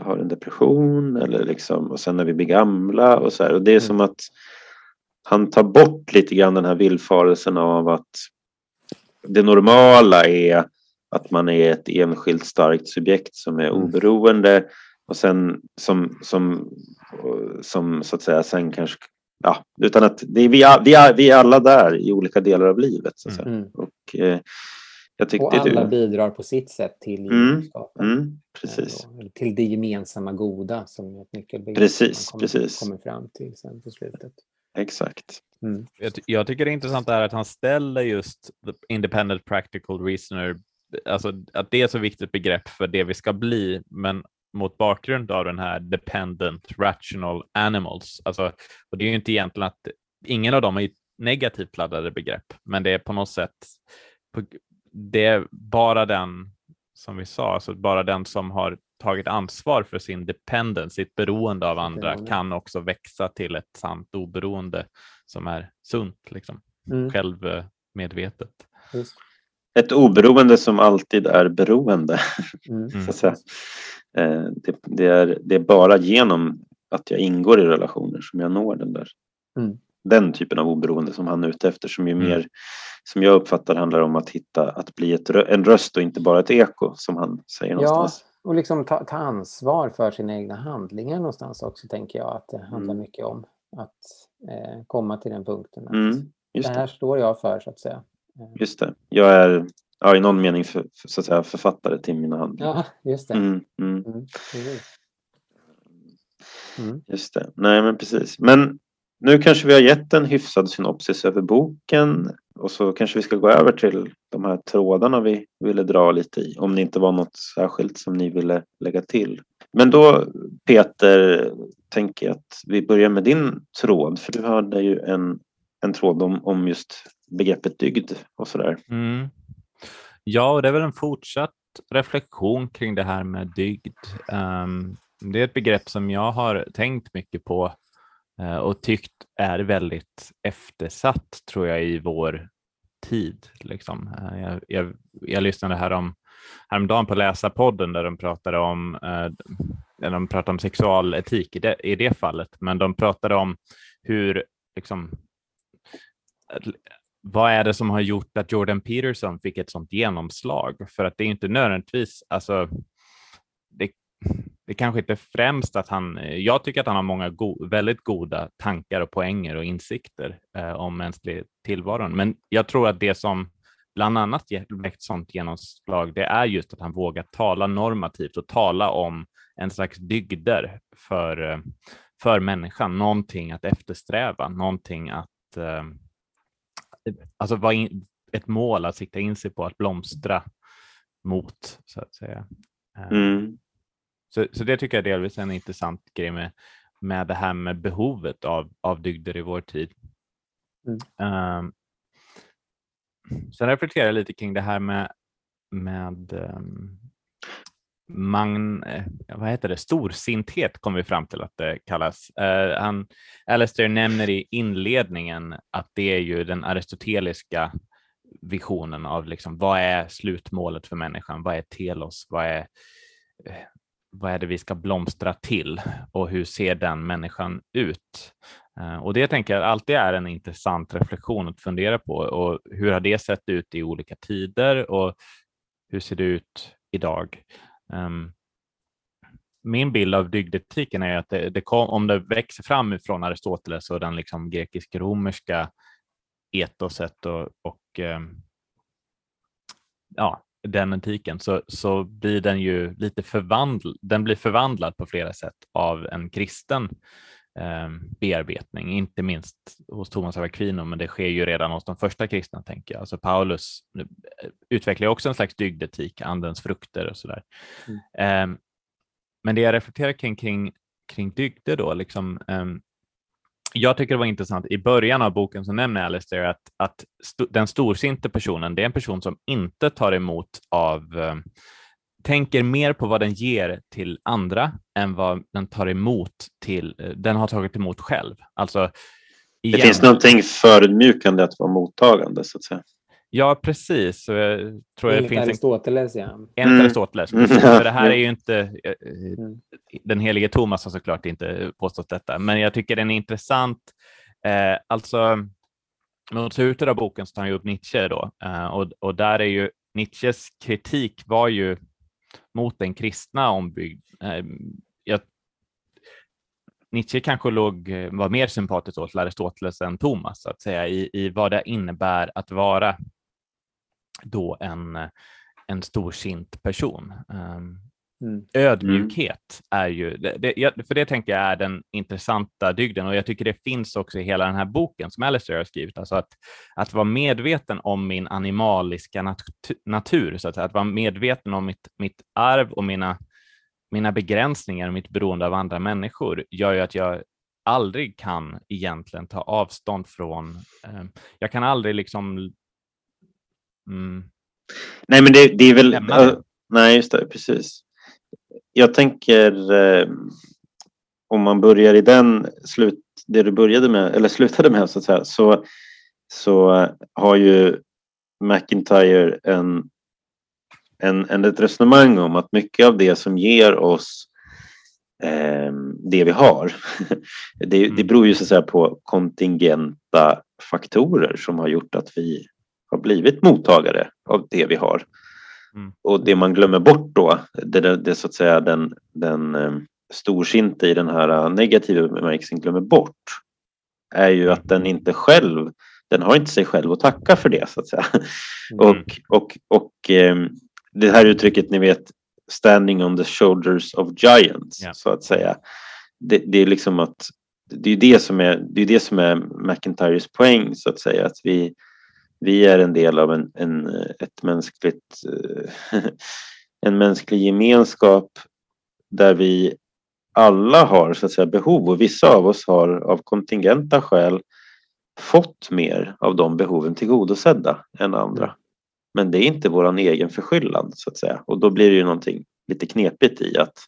har en depression eller liksom, och sen när vi blir gamla och så här. Och det är mm. som att han tar bort lite grann den här villfarelsen av att det normala är att man är ett enskilt starkt subjekt som är mm. oberoende och sen som, som, som så att säga sen kanske ja, utan att det är, vi, vi, är, vi är alla där i olika delar av livet. Så att säga. Mm. Och, eh, och alla du... bidrar på sitt sätt till gemenskapen. Mm, mm, precis. Eller till det gemensamma goda som ett nyckelbegrepp precis, kommer, precis. kommer fram till sen på slutet. Exakt. Mm. Jag, jag, tycker det är intressant är att han ställer just the independent practical reasoner, alltså att det är så viktigt begrepp för det vi ska bli, men mot bakgrund av den här dependent rational animals. Alltså, och det är ju inte egentligen att ingen av dem är negativt laddade begrepp, men det är på något sätt det är bara den som vi sa, alltså bara den som har tagit ansvar för sin dependence, sitt beroende av andra, kan också växa till ett sant oberoende som är sunt, liksom. Mm. självmedvetet. Just. Ett oberoende som alltid är beroende. Mm. så att säga. Eh, det, det, är, det är bara genom att jag ingår i relationer som jag når den där mm. Den typen av oberoende som han är ute efter som ju mm. mer som jag uppfattar handlar om att hitta att bli ett, en röst och inte bara ett eko som han säger någonstans. Ja, och liksom ta, ta ansvar för sina egna handlingar någonstans också tänker jag att det handlar mm. mycket om att eh, komma till den punkten. Att mm, det här det. står jag för så att säga. Just det. Jag är ja, i någon mening för, för, så att säga, författare till mina handlingar. Ja, just det. Mm, mm. Mm, mm. Just det. Nej, men precis. Men nu kanske vi har gett en hyfsad synopsis över boken och så kanske vi ska gå över till de här trådarna vi ville dra lite i, om det inte var något särskilt som ni ville lägga till. Men då Peter, tänker jag att vi börjar med din tråd, för du hade ju en, en tråd om, om just begreppet dygd och sådär. Mm. Ja, och det är väl en fortsatt reflektion kring det här med dygd. Um, det är ett begrepp som jag har tänkt mycket på Eh, och tyckt är väldigt eftersatt, tror jag, i vår tid. Liksom. Eh, jag, jag, jag lyssnade här om, häromdagen på Läsarpodden där de pratade om, eh, de pratade om sexualetik i det, i det fallet, men de pratade om hur liksom, vad är det som har gjort att Jordan Peterson fick ett sånt genomslag? För att det är inte nödvändigtvis, alltså, det, det kanske inte främst att han, eh, jag tycker att han har många go, väldigt goda tankar och poänger och insikter eh, om mänsklig tillvaron. Men jag tror att det som bland annat väckt sånt genomslag, det är just att han vågar tala normativt och tala om en slags dygder för, eh, för människan, någonting att eftersträva, någonting att eh, alltså vara in, ett mål att sikta in sig på att blomstra mot så att säga. Eh, mm. Så, så det tycker jag delvis är en intressant grej med, med det här med behovet av, av dygder i vår tid. Mm. Um, sen reflekterar jag lite kring det här med, med um, magn, eh, vad heter det, storsinthet kom vi fram till att det kallas. Uh, han, Alistair nämner i inledningen att det är ju den aristoteliska visionen av liksom, vad är slutmålet för människan? Vad är telos? Vad är, eh, vad är det vi ska blomstra till och hur ser den människan ut? Eh, och det tänker jag alltid är en intressant reflektion att fundera på och hur har det sett ut i olika tider och hur ser det ut idag? Ehm, min bild av dygdetiken är att det, det kom, om det växer fram från Aristoteles och den liksom grekisk-romerska etoset och, och ehm, ja, den etiken så, så blir den ju lite förvandlad. Den blir förvandlad på flera sätt av en kristen eh, bearbetning, inte minst hos Thomas av Aquino, men det sker ju redan hos de första kristna, tänker jag. Alltså Paulus eh, utvecklar också en slags dygdetik, andens frukter och sådär. Mm. Eh, men det jag reflekterar kring, kring, kring dygder då, liksom, eh, jag tycker det var intressant, i början av boken så nämner Alistair att, att st den storsinte personen, det är en person som inte tar emot av eh, tänker mer på vad den ger till andra än vad den tar emot till, eh, den har tagit emot själv. Alltså, igen. Det finns någonting förödmjukande att vara mottagande så att säga. Ja, precis. Så jag tror Enligt det finns Aristoteles, ja. Enligt mm. Aristoteles. Mm. För det här är ju inte... Eh, mm. Den helige Thomas har såklart inte påstått detta, men jag tycker den är intressant. Eh, alltså, mot slutet av boken så tar han ju upp Nietzsche då, eh, och, och där är ju Nietzsches kritik var ju mot den kristna ombygd. Eh, jag, Nietzsche kanske låg, var mer sympatisk åt Aristoteles än Thomas, så att säga, i, i vad det innebär att vara då en, en storsint person. Um, mm. Ödmjukhet är ju, det, för det tänker jag är den intressanta dygden och jag tycker det finns också i hela den här boken som Alistair har skrivit, alltså att, att vara medveten om min animaliska nat natur, så att, att vara medveten om mitt, mitt arv och mina, mina begränsningar och mitt beroende av andra människor gör ju att jag aldrig kan egentligen ta avstånd från, eh, jag kan aldrig liksom Mm. Nej, men det, det är väl... Uh, nej, just det, precis. Jag tänker eh, om man börjar i den slut, det du började med eller slutade med så att säga, så, så har ju McIntyre en, en, en, ett resonemang om att mycket av det som ger oss eh, det vi har, det, det mm. beror ju så att säga på kontingenta faktorer som har gjort att vi har blivit mottagare av det vi har. Mm. Och det man glömmer bort då, det, det, det så att säga den, den um, storsinte i den här uh, negativa bemärkelsen glömmer bort, är ju att den inte själv, den har inte sig själv att tacka för det så att säga. Mm. Och, och, och um, det här uttrycket ni vet, standing on the shoulders of giants yeah. så att säga. Det, det, är liksom att det är det som är, det är det som är McIntyres poäng så att säga, att vi, vi är en del av en, en, ett mänskligt, eh, en mänsklig gemenskap där vi alla har så att säga, behov och vissa av oss har av kontingenta skäl fått mer av de behoven tillgodosedda än andra. Men det är inte vår egen förskyllan så att säga och då blir det ju någonting lite knepigt i att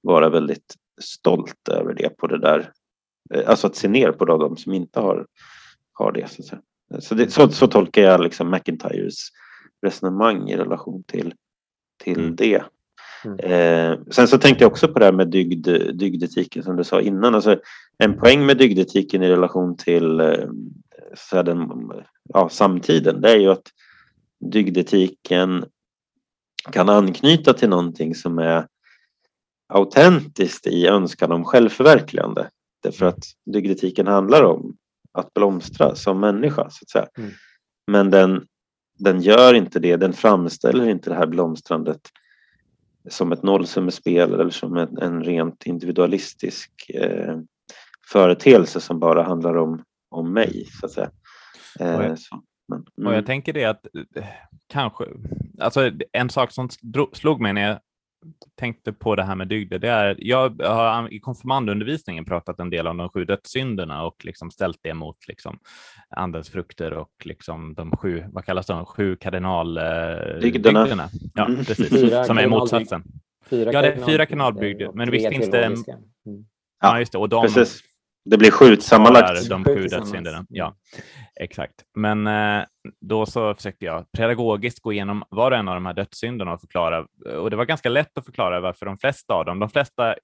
vara väldigt stolt över det på det där, eh, alltså att se ner på de som inte har, har det. Så att säga. Så, det, så, så, tolkar jag liksom McIntyres resonemang i relation till, till mm. det. Mm. Eh, sen så tänkte jag också på det här med dygd, dygdetiken som du sa innan. Alltså, en poäng med dygdetiken i relation till eh, så den, ja, samtiden det är ju att dygdetiken kan anknyta till någonting som är autentiskt i önskan om självförverkligande. Därför att dygdetiken handlar om att blomstra som människa. Så att säga. Mm. Men den, den gör inte det, den framställer inte det här blomstrandet som ett nollsummespel eller som en, en rent individualistisk eh, företeelse som bara handlar om, om mig. Så att säga. Eh, och, jag, så, men, mm. och jag tänker det att eh, kanske, alltså en sak som slog mig när jag tänkte på det här med dygder, det är, jag har i konfirmandundervisningen pratat en del om de sju dödssynderna och liksom ställt det mot liksom andens frukter och liksom de sju, vad kallas de, sju kardinaldygderna. Eh, ja, mm. precis, fyra som är motsatsen. Fyra ja, det är fyra kanalbygder, men visst finns det... Mm. Ja, just det, och de, precis. Det blir sju sammanlagt. De sju dödssynderna. Ja, exakt. Men eh, då så försökte jag pedagogiskt gå igenom var och en av de här dödssynderna och förklara. Och det var ganska lätt att förklara varför de flesta av dem, de flesta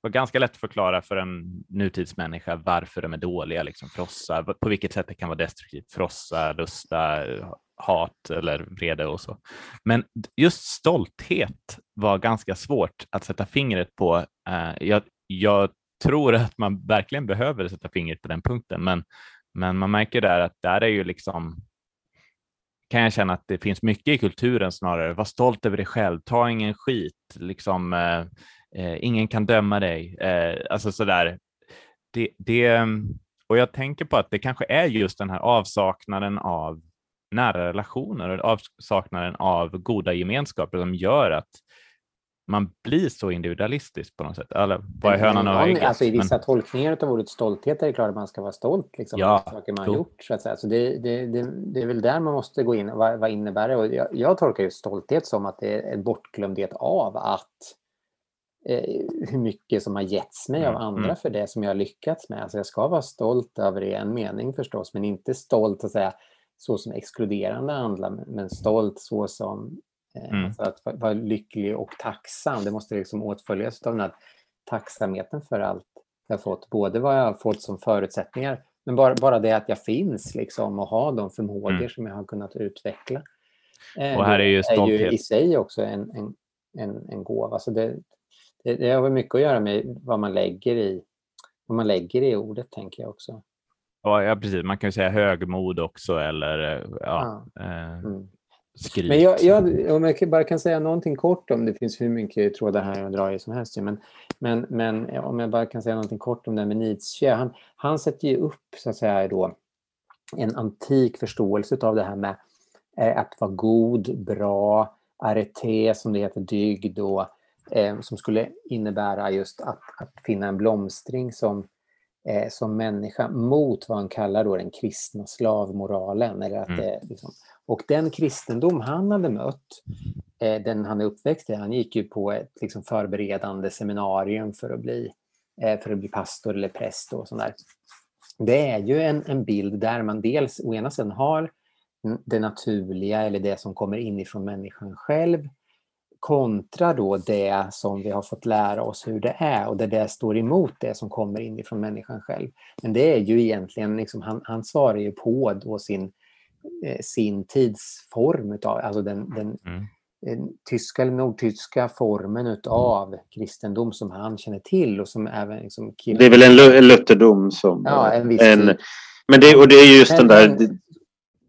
var ganska lätt att förklara för en nutidsmänniska varför de är dåliga, liksom frossa, på vilket sätt det kan vara destruktivt, frossa, lusta, hat eller vrede och så. Men just stolthet var ganska svårt att sätta fingret på. Eh, jag, jag tror att man verkligen behöver sätta fingret på den punkten, men, men man märker där att där är ju liksom kan jag känna att det finns mycket i kulturen snarare. Var stolt över dig själv, ta ingen skit, liksom, eh, eh ingen kan döma dig. Eh, alltså sådär. det, det, och jag tänker på att det kanske är just den här avsaknaden av nära relationer och avsaknaden av goda gemenskaper som gör att man blir så individualistisk på något sätt. Eller vad är hönan och ägget? Alltså I vissa men... tolkningar av ordet stolthet är det klart att man ska vara stolt liksom, ja, saker man har gjort. Så, att säga. så det, det, det, det, är väl där man måste gå in. Vad, vad innebär det? Och jag, jag tolkar ju stolthet som att det är en bortglömdhet av att eh, hur mycket som har getts mig av mm, andra mm. för det som jag har lyckats med. Alltså jag ska vara stolt över det i en mening förstås, men inte stolt att säga så som exkluderande handlar, men stolt så som mm. Alltså att vara lycklig och tacksam, det måste liksom åtföljas av den här tacksamheten för allt jag fått. Både vad jag har fått som förutsättningar, men bara, bara det att jag finns liksom och har de förmågor mm. som jag har kunnat utveckla. Eh, och här är ju stolthet. är ju i sig också en, en, en, en gåva. Så det, det, det har mycket att göra med vad man lägger i, vad man lägger i ordet, tänker jag också. Ja, precis. Man kan ju säga högmod också eller eh, ja, ja. Mm skryt. Men jag, jag, om jag bara kan säga någonting kort om, det finns hur mycket trådar här att dra i som helst, men, men, men om jag bara kan säga någonting kort om det här med Nietzsche. Han, han sätter ju upp så att säga då, en antik förståelse av det här med eh, att vara god, bra, arete som det heter, dygd och eh, som skulle innebära just att, att finna en blomstring som, eh, som människa mot vad han kallar då den kristna slavmoralen. Eller att mm. det, liksom, och den kristendom han hade mött, eh, den han är uppväxt i, han gick ju på ett liksom, förberedande seminarium för att bli, eh, för att bli pastor eller präst och sådär. Det är ju en, en bild där man dels å ena sidan har det naturliga eller det som kommer inifrån människan själv kontra då det som vi har fått lära oss hur det är och där det står emot det som kommer inifrån människan själv. Men det är ju egentligen, liksom, han, han svarar ju på då sin Eh, sin tidsform, utav, alltså den, den, mm. den tyska eller nordtyska formen utav kristendom som han känner till och som även liksom Det är väl en, en lutherdom som... Ja, en viss en, men det, och det är just men, den där men,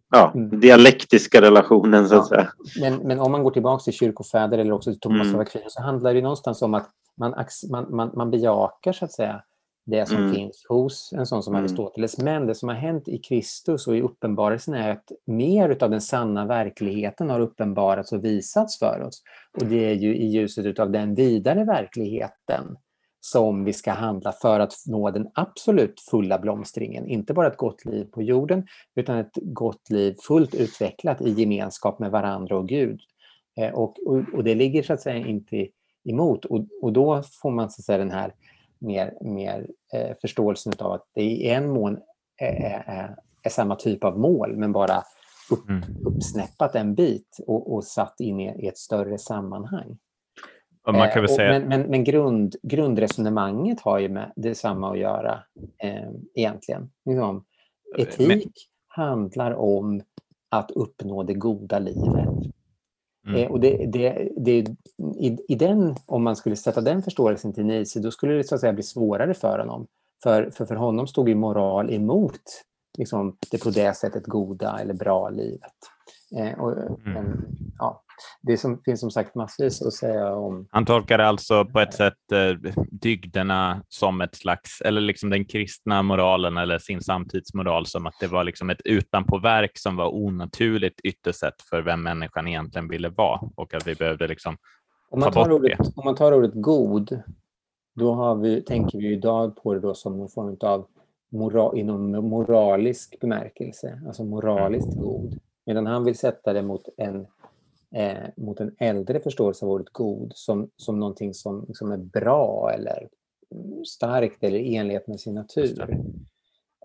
ja, mm. dialektiska relationen så att ja, säga. Men, men om man går tillbaka till kyrkofäder eller också till Thomas mm. av Aquino så handlar det någonstans om att man, man, man, man bejakar så att säga det som mm. finns hos en sån som mm. Aristoteles. Men det som har hänt i Kristus och i uppenbarelsen är att mer av den sanna verkligheten har uppenbarats och visats för oss. Och det är ju i ljuset av den vidare verkligheten som vi ska handla för att nå den absolut fulla blomstringen. Inte bara ett gott liv på jorden, utan ett gott liv fullt utvecklat i gemenskap med varandra och Gud. Eh, och, och, och det ligger så att säga inte emot. Och, och då får man så att säga den här mer, mer eh, förståelsen av att det i en mån är, är, är, samma typ av mål men bara upp, mm. uppsnäppat en bit och, och satt in i, i, ett större sammanhang. Man kan väl eh, säga... Men, men, men grund, grundresonemanget har ju med detsamma att göra eh, egentligen. Liksom, etik men... handlar om att uppnå det goda livet. Mm. Eh, och det, det, det, i, i den, om man skulle sätta den förståelsen till Nietzsche, då skulle det så att säga bli svårare för honom. För, för, för honom stod ju moral emot liksom, det på det sättet goda eller bra livet. Eh, och, mm. en, ja, det som, finns som sagt massvis att säga om. Han tolkar alltså på ett sätt eh, dygderna som ett slags, eller liksom den kristna moralen eller sin samtidsmoral som att det var liksom ett utanpåverk som var onaturligt ytterst sett för vem människan egentligen ville vara och att vi behövde liksom om man tar, ordet, om man tar ordet god, då har vi, tänker vi idag på det då som någon form av moral, inom moralisk bemärkelse, alltså moraliskt mm. god. Medan han vill sätta det mot en eh, mot en äldre förståelse av ordet god som, som någonting som liksom är bra eller starkt eller i enlighet med sin natur.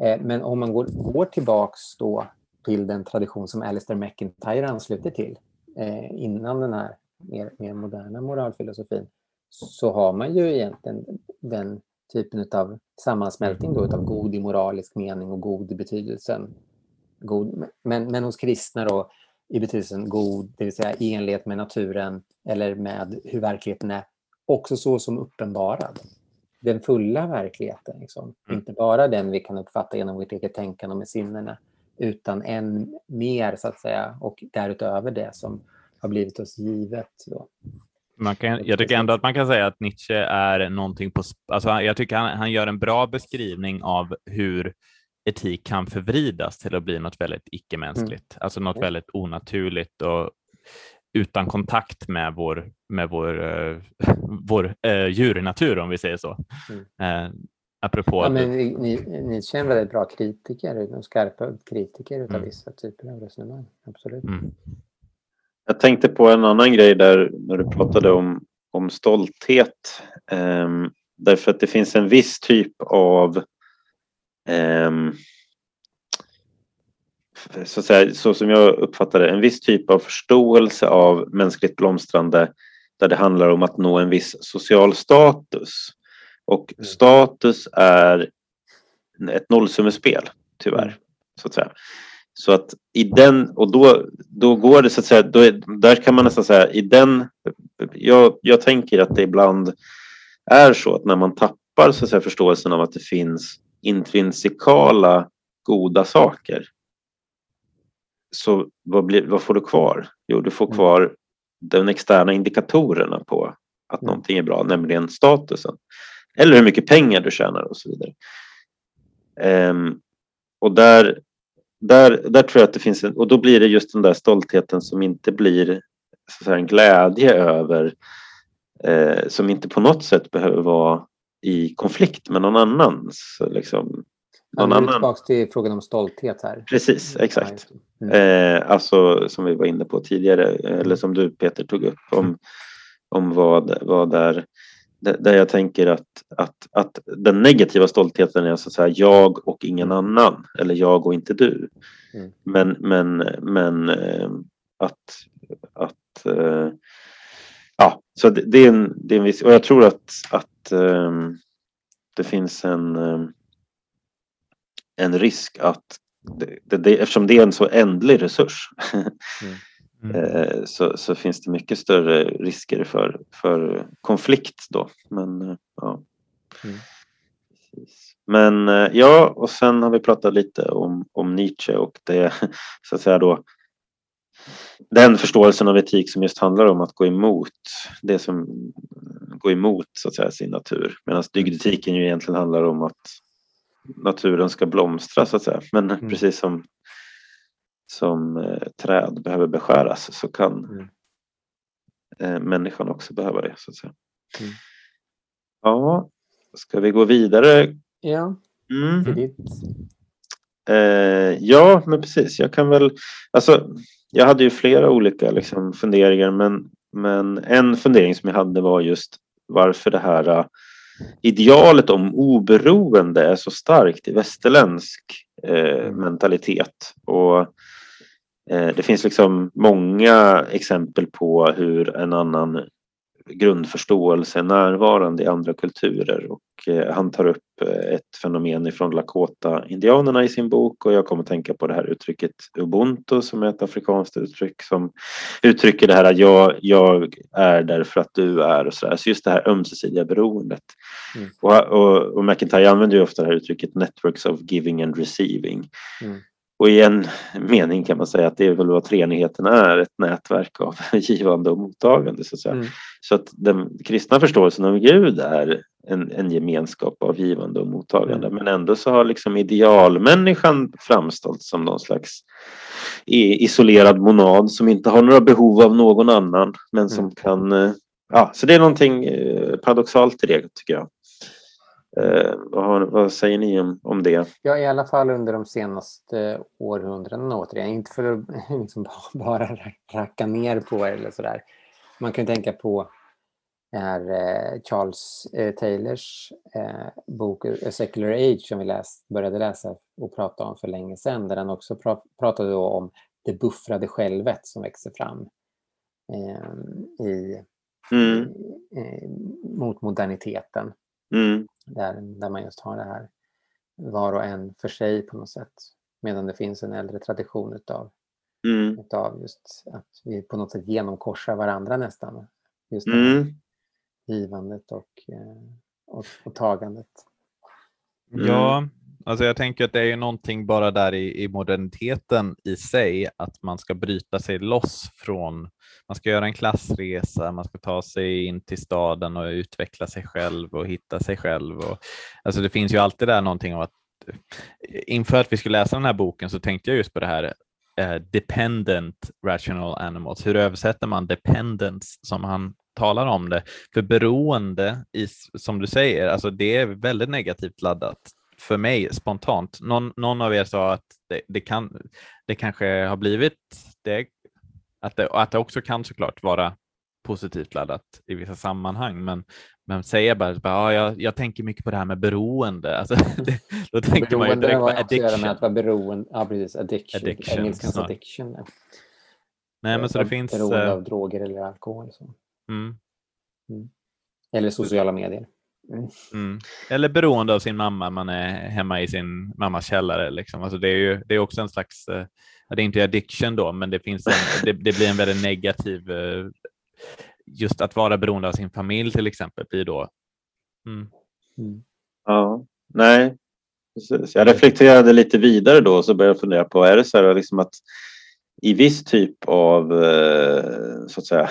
Eh, men om man går, går tillbaks då till den tradition som Alistair McIntyre ansluter till eh, innan den här mer, mer moderna moralfilosofin så har man ju egentligen den typen av sammansmältning då, av god i moralisk mening och god i betydelsen god. Men, men hos kristna då i betydelsen god, det vill säga i enlighet med naturen eller med hur verkligheten är, också så som uppenbarad. Den fulla verkligheten, liksom. Mm. inte bara den vi kan uppfatta genom vårt eget tänkande med sinnena, utan än mer så att säga och därutöver det som har blivit oss givet. Då. Man kan, jag tycker ändå att man kan säga att Nietzsche är någonting på... Alltså jag tycker han, han gör en bra beskrivning av hur etik kan förvridas till att bli något väldigt icke-mänskligt, mm. alltså något väldigt onaturligt och utan kontakt med vår, med vår, uh, vår uh, djurnatur, om vi säger så. Mm. Uh, apropå... Ja, men Nietzsche är en väldigt bra kritiker, en skarpa kritiker av mm. vissa typer av resonemang. Absolut. Mm. Jag tänkte på en annan grej där när du pratade om, om stolthet. Um, därför att det finns en viss typ av så, att säga, så som jag uppfattar det, en viss typ av förståelse av mänskligt blomstrande där det handlar om att nå en viss social status. Och mm. status är ett nollsummespel, tyvärr. Mm. Så att säga. Så att i den, och då, då går det så att säga, då är, där kan man nästan säga i den, jag, jag tänker att det ibland är så att när man tappar så att säga, förståelsen av att det finns intrinsikala goda saker. Så vad, blir, vad får du kvar? Jo, du får mm. kvar de externa indikatorerna på att mm. någonting är bra, nämligen statusen. Eller hur mycket pengar du tjänar och så vidare. Um, och där där, där tror jag att det finns en, och då blir det just den där stoltheten som inte blir så en glädje över, eh, som inte på något sätt behöver vara i konflikt med någon annan. Så liksom, någon ja, annan. tillbaka till frågan om stolthet här. Precis, exakt. Mm. Eh, alltså som vi var inne på tidigare, eller som du Peter tog upp om, om vad, vad är där jag tänker att, att, att den negativa stoltheten är så att säga jag och ingen mm. annan eller jag och inte du. Mm. Men, men, men eh, att, att äh, ja, så det, det, är en, det är en viss, och jag tror att, att äh, det finns en, äh, en risk att det, det, eftersom det är en så ändlig resurs mm. Mm. Så, så, finns det mycket större risker för, för konflikt då. Men eh, ja. Mm. Men eh, ja, och sen har vi pratat lite om, om Nietzsche och det så att säga då den förståelsen av etik som just handlar om att gå emot det som går emot så att säga sin natur. Medan dygdetiken ju egentligen handlar om att naturen ska blomstra så att säga. Men mm. precis som som eh, träd behöver beskäras så kan mm. eh, människan också behöva det. så att säga. Mm. Ja, ska vi gå vidare? Ja, mm. Eh, ja, men precis. Jag kan väl... Alltså, jag hade ju flera olika liksom, funderingar men, men en fundering som jag hade var just varför det här uh, idealet om oberoende är så starkt i västerländsk mm. mentalitet. Och Eh, det finns liksom många exempel på hur en annan grundförståelse är närvarande i andra kulturer och eh, han tar upp eh, ett fenomen ifrån Lakota-indianerna i sin bok och jag kommer att tänka på det här uttrycket ubuntu som är ett afrikanskt uttryck som uttrycker det här att jag, jag är därför att du är och så där. Så just det här ömsesidiga beroendet. Mm. Och, och, och McIntyre använder ju ofta det här uttrycket networks of giving and receiving. Mm. Och i en mening kan man säga att det är väl vad treenigheten är, ett nätverk av givande och mottagande. Så att. Mm. så att den kristna förståelsen av Gud är en, en gemenskap av givande och mottagande. Mm. Men ändå så har liksom idealmänniskan framstått som någon slags isolerad monad som inte har några behov av någon annan men som mm. kan eh, Ja, så det är någonting eh, paradoxalt i det tycker jag. Eh, vad, vad, säger ni om, om det? Ja, i alla fall under de senaste århundradena återigen. Inte för att liksom bara racka ner på er eller sådär. Man kan tänka på är eh, Charles eh, Taylors eh, bok A Secular Age som vi läst, började läsa och prata om för länge sedan. Där han också pra pratade om det buffrade självet som växer fram eh, i, mm. Mot moderniteten. Mm. Där, där man just har det här var och en för sig på något sätt. Medan det finns en äldre tradition utav, mm. utav just att vi på något sätt genomkorsar varandra nästan. Just det mm. givandet och, eh, och, och tagandet. Mm. Ja, Alltså jag tänker att det är ju någonting bara där i, i moderniteten i sig, att man ska bryta sig loss från, man ska göra en klassresa, man ska ta sig in till staden och utveckla sig själv och hitta sig själv. Och, alltså det finns ju alltid där någonting av att inför att vi skulle läsa den här boken så tänkte jag just på det här eh, dependent rational animals. Hur översätter man dependence som han talar om det? För beroende, i, som du säger, alltså det är väldigt negativt laddat för mig spontant. Någon, någon av er sa att det, det, kan, det kanske har blivit det, att det, att det också kan såklart vara positivt laddat i vissa sammanhang, men, men säger bara, bara ja, jag, jag tänker mycket på det här med beroende. Alltså, det, då tänker beroende man ju direkt på addiction. Med att vara beroende, ja precis, addiction, addiction engelskans addiction. Nej, men så det finns... Beroende eh, av droger eller alkohol. Så. Mm. Mm. Eller sociala medier. Mm. mm. Eller beroende av sin mamma, man är hemma i sin mammas källare. Liksom. Alltså det, är ju, det är också en slags, eh, det är inte addiction då, men det, finns en, det, det, blir en väldigt negativ, eh, just att vara beroende av sin familj till exempel blir då. Mm. Mm. Ja, nej, precis. Jag reflekterade lite vidare då och så började jag fundera på, är det så här liksom att i viss typ av eh, så att säga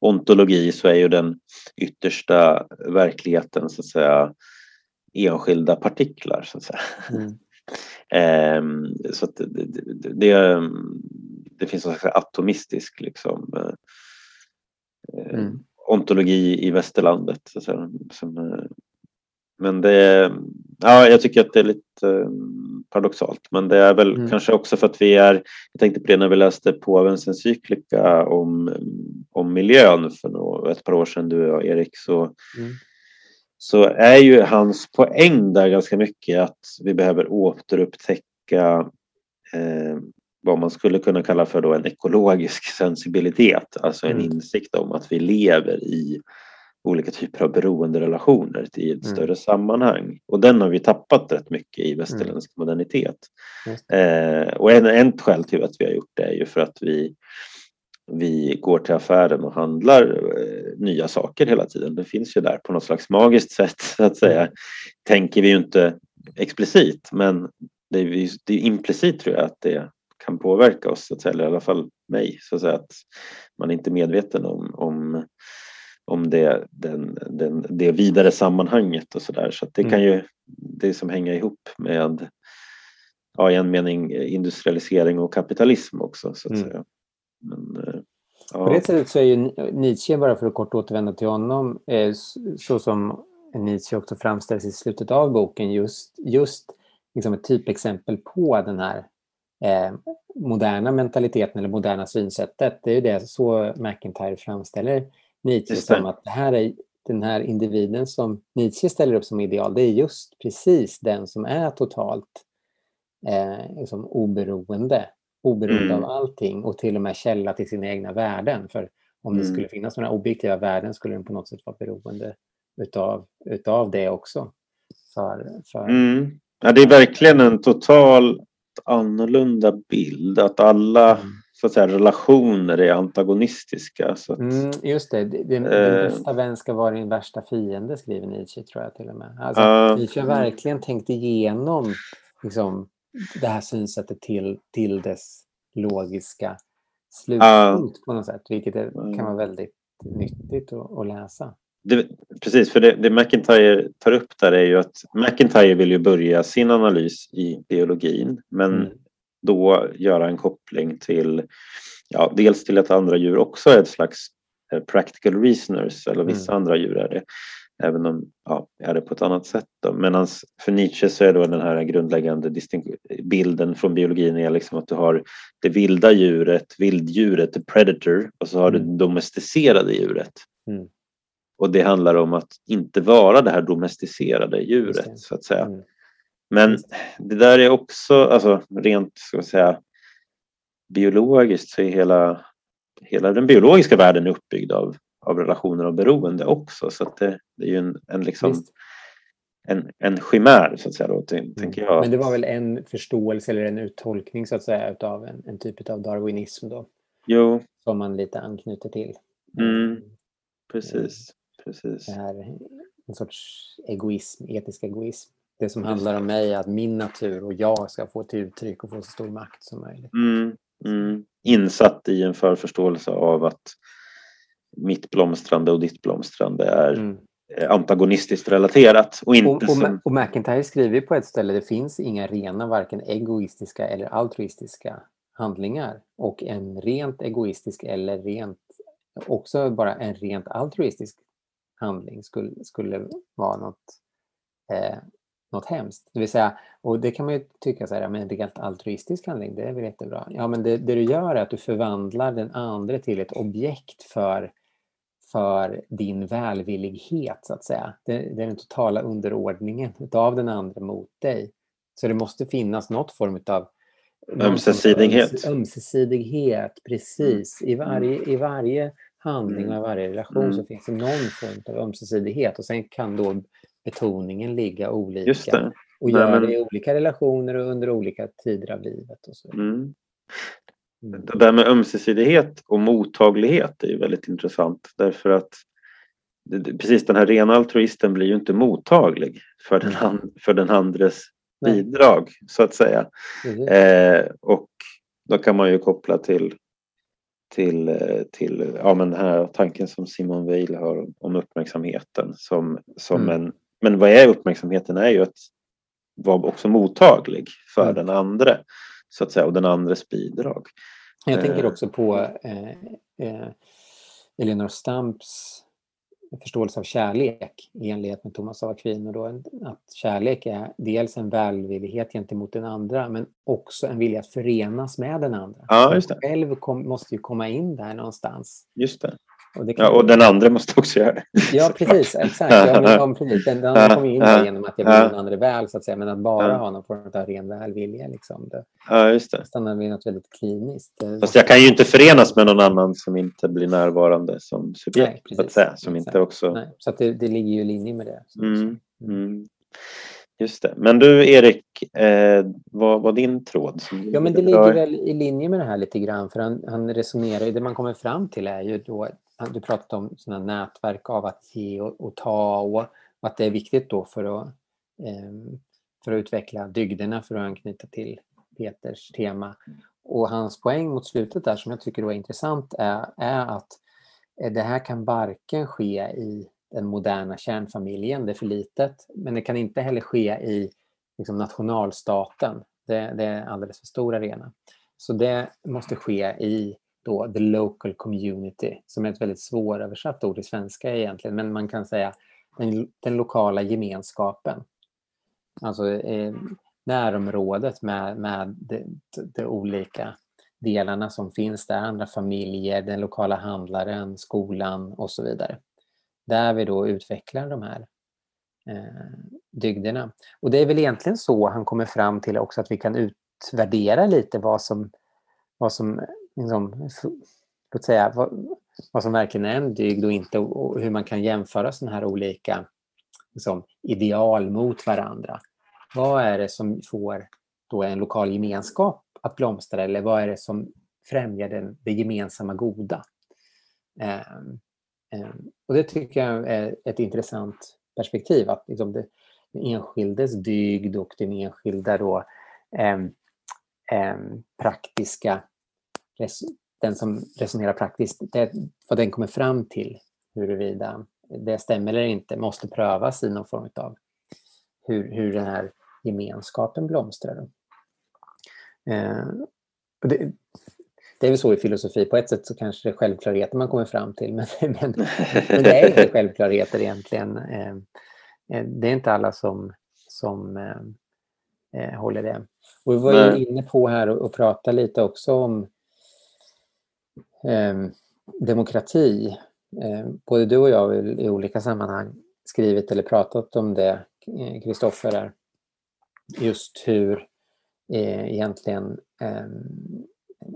ontologi så är ju den yttersta verkligheten så att säga enskilda partiklar så att säga. Mm. ehm, så att det, det, det, det finns en slags atomistisk liksom, eh, mm. ontologi i västerlandet. Så att säga, som, eh, men det, ja, jag tycker att det är lite eh, paradoxalt. Men det är väl mm. kanske också för att vi är, jag tänkte på det när vi läste påvens encyklika om, om miljön för ett par år sedan, du och Erik, så, mm. så är ju hans poäng där ganska mycket att vi behöver återupptäcka eh, vad man skulle kunna kalla för då en ekologisk sensibilitet, alltså en mm. insikt om att vi lever i olika typer av beroenderelationer till ett mm. större sammanhang. Och den har vi tappat rätt mycket i västerländsk mm. modernitet. Eh, och en, en skäl till att vi har gjort det är ju för att vi, vi går till affären och handlar eh, nya saker hela tiden. Det finns ju där på något slags magiskt sätt så att säga. Mm. Tänker vi ju inte explicit men det är, det är implicit tror jag att det kan påverka oss, så att säga, eller i alla fall mig, så att, säga, att man är inte är medveten om, om om det, den, den, det vidare sammanhanget och sådär. Så, så det kan mm. ju det som hänga ihop med ja, i en mening industrialisering och kapitalism också så att mm. säga. Men, eh, ja. På det sättet så är ju Nietzsche, bara för att kort återvända till honom, eh, så som Nietzsche också framställs i slutet av boken, just, just liksom ett typexempel på den här eh, moderna mentaliteten eller moderna synsättet. Det är ju det så McIntyre framställer Nietzsche som att det här är den här individen som Nietzsche ställer upp som ideal, det är just precis den som är totalt eh, liksom oberoende, oberoende mm. av allting och till och med källa till sina egna värden. För om mm. det skulle finnas några objektiva värden skulle den på något sätt vara beroende utav, utav det också. För, för... Mm. Ja, det är verkligen en totalt annorlunda bild, att alla mm så att säga, relationer är antagonistiska. Så att, mm, just det, din, eh, bästa vän ska vara din värsta fiende skriver Nietzsche tror jag till och med. Alltså, uh, Nietzsche har verkligen tänkt igenom liksom, det här synsättet till, till dess logiska slutpunkt uh, på något sätt, vilket är, kan vara väldigt nyttigt att, att läsa. Det, precis, för det, det McIntyre tar upp där är ju att McIntyre vill ju börja sin analys i biologin men mm då göra en koppling till ja, dels till att andra djur också är ett slags eh, practical reasoners eller vissa mm. andra djur är det. Även om ja, är det på ett annat sätt. Medan för Nietzsche så är då den här grundläggande bilden från biologin är liksom att du har det vilda djuret, vilddjuret, the predator och så har mm. du det domesticerade djuret. Mm. Och det handlar om att inte vara det här domesticerade djuret så att säga. Mm. Men det där är också, alltså rent ska jag säga, biologiskt så är hela, hela den biologiska världen uppbyggd av, av relationer och beroende också. Så det, det, är ju en, en, liksom, en, en chimär så att säga. Då, mm. tänker jag. Men det var väl en förståelse eller en uttolkning så att säga av en, en typ av darwinism då? Jo. Som man lite anknyter till. Mm. Precis. Precis. Det här, en sorts egoism, etisk egoism. Det som handlar om mig att min natur och jag ska få ett uttryck och få så stor makt som möjligt. Mm, mm. Insatt i en förförståelse av att mitt blomstrande och ditt blomstrande är mm. antagonistiskt relaterat. Och, inte och, och, som... och McIntyre skriver på ett ställe det finns inga rena varken egoistiska eller altruistiska handlingar. Och en rent egoistisk eller rent, också bara en rent altruistisk handling skulle, skulle vara något, eh, något hemskt. Det vill säga, och det kan man ju tycka så här, men en rent altruistisk handling, det är väl jättebra. Ja, men det, det du gör är att du förvandlar den andra till ett objekt för för din välvillighet, så att säga. Det, det är den totala underordningen av den andra mot dig. Så det måste finnas något form av ömsesidighet. ömsesidighet, precis. I varje, i varje handling och i varje relation mm. så finns det någon form av ömsesidighet och sen kan då betoningen ligga olika. Och göra det i olika relationer och under olika tider av livet. Och så. Mm. Mm. Det där med ömsesidighet och mottaglighet är ju väldigt intressant därför att precis den här rena altruisten blir ju inte mottaglig för den, and, för den andres Nej. bidrag så att säga. Mm. Eh, och då kan man ju koppla till till, till ja, men den här tanken som Simon Weil har om uppmärksamheten. Som, som mm. en, men vad är uppmärksamheten? är ju att vara också mottaglig för mm. den andra så att säga, och den andres bidrag. Jag tänker eh. också på eh, eh, Elinor Stamps förståelse av kärlek i enlighet med Thomas av Aquino. Då, att kärlek är dels en välvillighet gentemot den andra men också en vilja att förenas med den andra. Ja, just det. Själv kom, måste ju komma in där någonstans. Just det. Och, det ja, och den andra måste också göra det. Ja, precis. Exakt. Ja, men, ja, precis. Den, den andra kommer in där genom att jag vill den andra väl, så att säga. Men att bara ha någon form av ren välvilja, liksom, det, ja, just det. stannar vid något väldigt kliniskt. Fast jag kan ju inte förenas med någon annan som inte blir närvarande som subjekt, Nej, så att säga. Som inte också... Nej, så det, det ligger ju i linje med det. Mm, mm. Just det. Men du Erik, eh, vad var din tråd? Ja, men det ligger väl i linje med det här lite grann. För han, han resonerar, det man kommer fram till är ju då du pratade om sådana nätverk av att ge och, och ta och, att det är viktigt då för att, eh, för att utveckla dygderna för att anknyta till Peters tema. Och hans poäng mot slutet där som jag tycker är intressant är, är att eh, det här kan varken ske i den moderna kärnfamiljen, det är för litet, men det kan inte heller ske i liksom, nationalstaten. Det, det är alldeles för stor arena. Så det måste ske i då the local community, som är ett väldigt svåröversatt ord i svenska egentligen, men man kan säga den, den lokala gemenskapen. Alltså eh, närområdet med, med de, de, olika delarna som finns där, andra familjer, den lokala handlaren, skolan och så vidare. Där vi då utvecklar de här eh, dygderna. Och det är väl egentligen så han kommer fram till också att vi kan utvärdera lite vad som, vad som liksom, låt säga, vad, vad som verkligen är en dygd och inte och hur man kan jämföra sådana här olika liksom, ideal mot varandra. Vad är det som får då en lokal gemenskap att blomstra eller vad är det som främjar den, det gemensamma goda? Um, um, och Det tycker jag är ett intressant perspektiv, att liksom det, den enskildes dygd och den enskilda då, um, praktiska den som resonerar praktiskt, det, vad den kommer fram till, huruvida det stämmer eller inte, måste prövas i någon form av hur, hur den här gemenskapen blomstrar. Eh, det, det, är väl så i filosofi, på ett sätt så kanske det är självklarheter man kommer fram till, men, men, men det är inte självklarheter egentligen. Eh, eh, det är inte alla som, som eh, eh håller det. Och vi var ju inne på här och, och prata lite också om Ehm, demokrati. Eh, både du och jag har i olika sammanhang skrivit eller pratat om det, eh, Kristoffer, just hur eh, egentligen eh,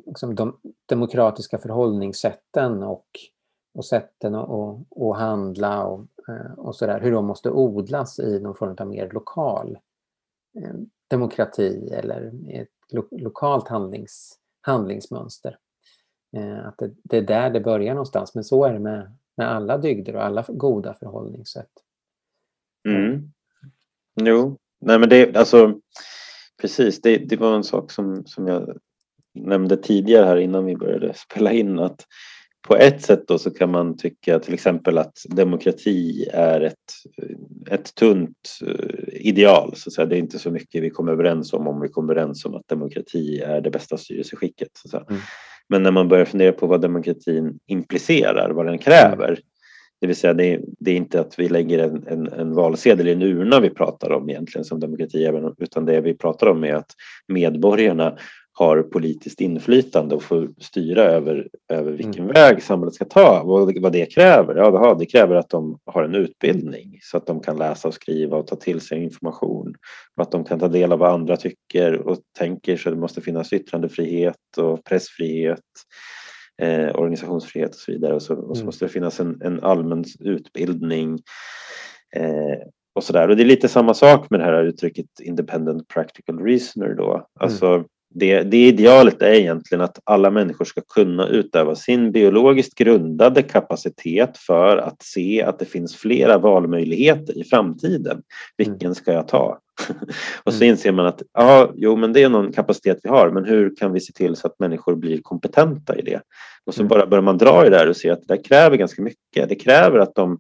liksom de demokratiska förhållningssätten och, och sätten att och, handla och, eh, och sådär, hur de måste odlas i någon form av mer lokal ehm, demokrati eller ett lo lokalt handlings, handlingsmönster. Eh, att det, det, är där det börjar någonstans, men så är det med, med alla dygder och alla goda förhållningssätt. Mm. Jo, Nej, men det, alltså, precis, det, det var en sak som, som jag nämnde tidigare här innan vi började spela in att på ett sätt då så kan man tycka till exempel att demokrati är ett, ett tunt eh, ideal. Så att säga. Det är inte så mycket vi kommer överens om om vi kommer överens om att demokrati är det bästa styrelseskicket. Så mm. Men när man börjar fundera på vad demokratin implicerar, vad den kräver, det vill säga det är, det är inte att vi lägger en, en, en, valsedel i en urna vi pratar om egentligen som demokrati, utan det vi pratar om är att medborgarna har politiskt inflytande och får styra över, över vilken mm. väg samhället ska ta. Vad, vad det kräver? Ja, det kräver att de har en utbildning så att de kan läsa och skriva och ta till sig information. Och att de kan ta del av vad andra tycker och tänker så det måste finnas yttrandefrihet och pressfrihet. Eh, organisationsfrihet och så vidare och så, och så mm. måste det finnas en, en allmän utbildning eh, och så där. Och det är lite samma sak med det här uttrycket independent practical reasoner då. Mm. Alltså, mm det, det idealet är egentligen att alla människor ska kunna utöva sin biologiskt grundade kapacitet för att se att det finns flera valmöjligheter i framtiden. Vilken mm. ska jag ta? och så mm. inser man att ja, jo, men det är någon kapacitet vi har, men hur kan vi se till så att människor blir kompetenta i det? Och så mm. bara börjar man dra i det här och se att det kräver ganska mycket. Det kräver att de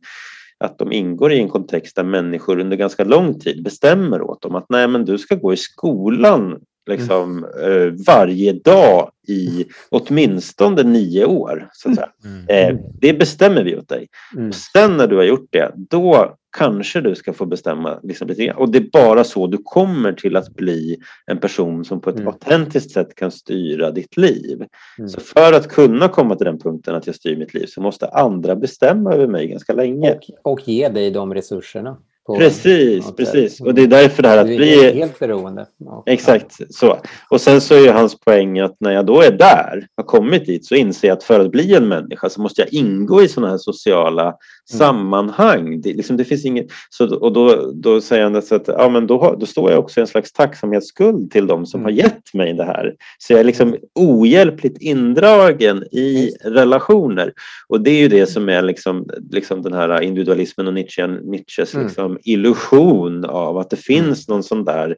att de ingår i en kontext där människor under ganska lång tid bestämmer åt dem att nej men du ska gå i skolan liksom, eh, varje dag i åtminstone nio år. Så att säga. Mm. Eh, det bestämmer vi åt dig. Mm. Sen när du har gjort det, då kanske du ska få bestämma. Liksom, lite Och det är bara så du kommer till att bli en person som på ett mm. autentiskt sätt kan styra ditt liv. Mm. Så för att kunna komma till den punkten att jag styr mitt liv så måste andra bestämma över mig ganska länge. Och, och ge dig de resurserna precis, precis. Och det är därför det här att bli... Helt beroende. Exakt så. Och sen så är hans poäng att när jag då är där, har kommit dit, så inser jag att för att bli en människa så måste jag ingå i sådana här sociala mm. sammanhang. Det, liksom, det finns inget... Så, och då, då säger han att ja, men då, då står jag också i en slags tacksamhetsskuld till dem som mm. har gett mig det här. Så jag är liksom ohjälpligt indragen i relationer. Och det är ju det som är liksom, liksom den här individualismen och Nietzsche, Nietzsches mm. liksom, illusion av att det finns någon sån där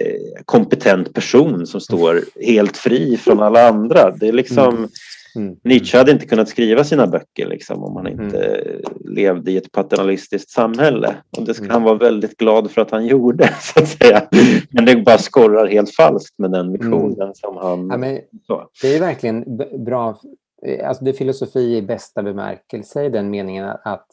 eh, kompetent person som står helt fri från alla andra. Det är liksom, mm. Mm. Nietzsche hade inte kunnat skriva sina böcker liksom, om han mm. inte mm. levde i ett paternalistiskt samhälle. Och det ska mm. han vara väldigt glad för att han gjorde. så att säga. Men det bara skorrar helt falskt med den visionen mm. som han... Ja, men, det är verkligen bra alltså det är filosofi i bästa bemärkelse i den meningen att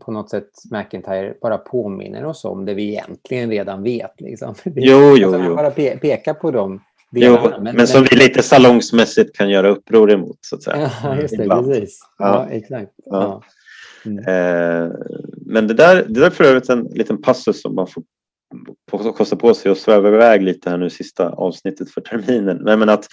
på något sätt McIntyre bara påminner oss om det vi egentligen redan vet. Liksom. Jo, jo, alltså jo. bara pe peka på dem. Jo, men, men, men, som vi lite salongsmässigt kan göra uppror emot. Så att säga. Ja, just det. Precis. Ja. ja exakt. Ja. Mm. Eh, men det där, det där för övrigt en liten passus som man får kosta på sig att sväva iväg lite här nu sista avsnittet för terminen. Nej, men att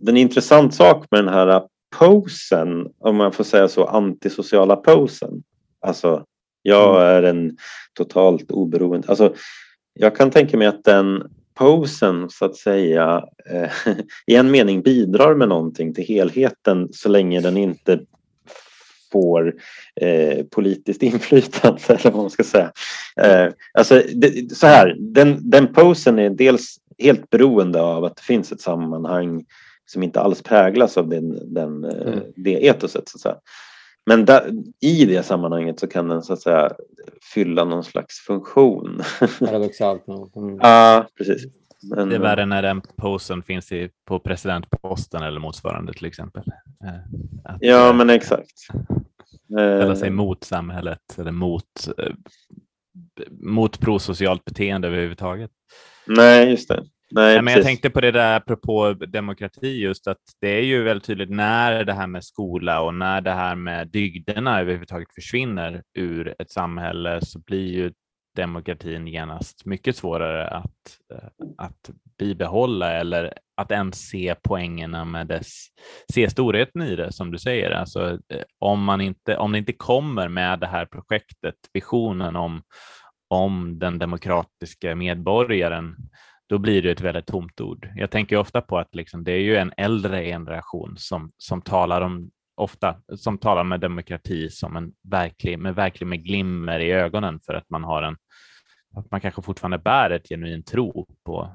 den intressant sak med den här posen, om man får säga så, antisociala posen. Alltså, jag mm. är en totalt oberoende... Alltså, jag kan tänka mig att den posen så att säga eh, i en mening bidrar med någonting till helheten så länge den inte får eh, politiskt inflytande eller vad man ska säga. Eh, alltså, det, så här, den, den posen är dels helt beroende av att det finns ett sammanhang som inte alls präglas av den, den, eh, mm. det etoset. Så att säga. Men där, i det sammanhanget så kan den så att säga fylla någon slags funktion. Paradoxalt Mm. Ja, precis. Men, det är värre när den posen finns i, på presidentposten eller motsvarande till exempel. Eh, att, ja, men exakt. Ställa sig mot samhället eller mot, mot prosocialt beteende överhuvudtaget. Nej, just det. Nej, men jag tänkte på det där apropå demokrati, just att det är ju väldigt tydligt när det här med skola och när det här med dygderna överhuvudtaget försvinner ur ett samhälle så blir ju demokratin genast mycket svårare att, eh, att bibehålla eller att ens se poängerna med dess, se storheten i det som du säger. Alltså, eh, om, man inte, om det inte kommer med det här projektet, visionen om, om den demokratiska medborgaren, då blir det ett väldigt tomt ord. Jag tänker ofta på att liksom, det är ju en äldre generation som, som talar om ofta som talar med demokrati som en verklig med verklig med glimmer i ögonen för att man har en att man kanske fortfarande bär ett genuin tro på,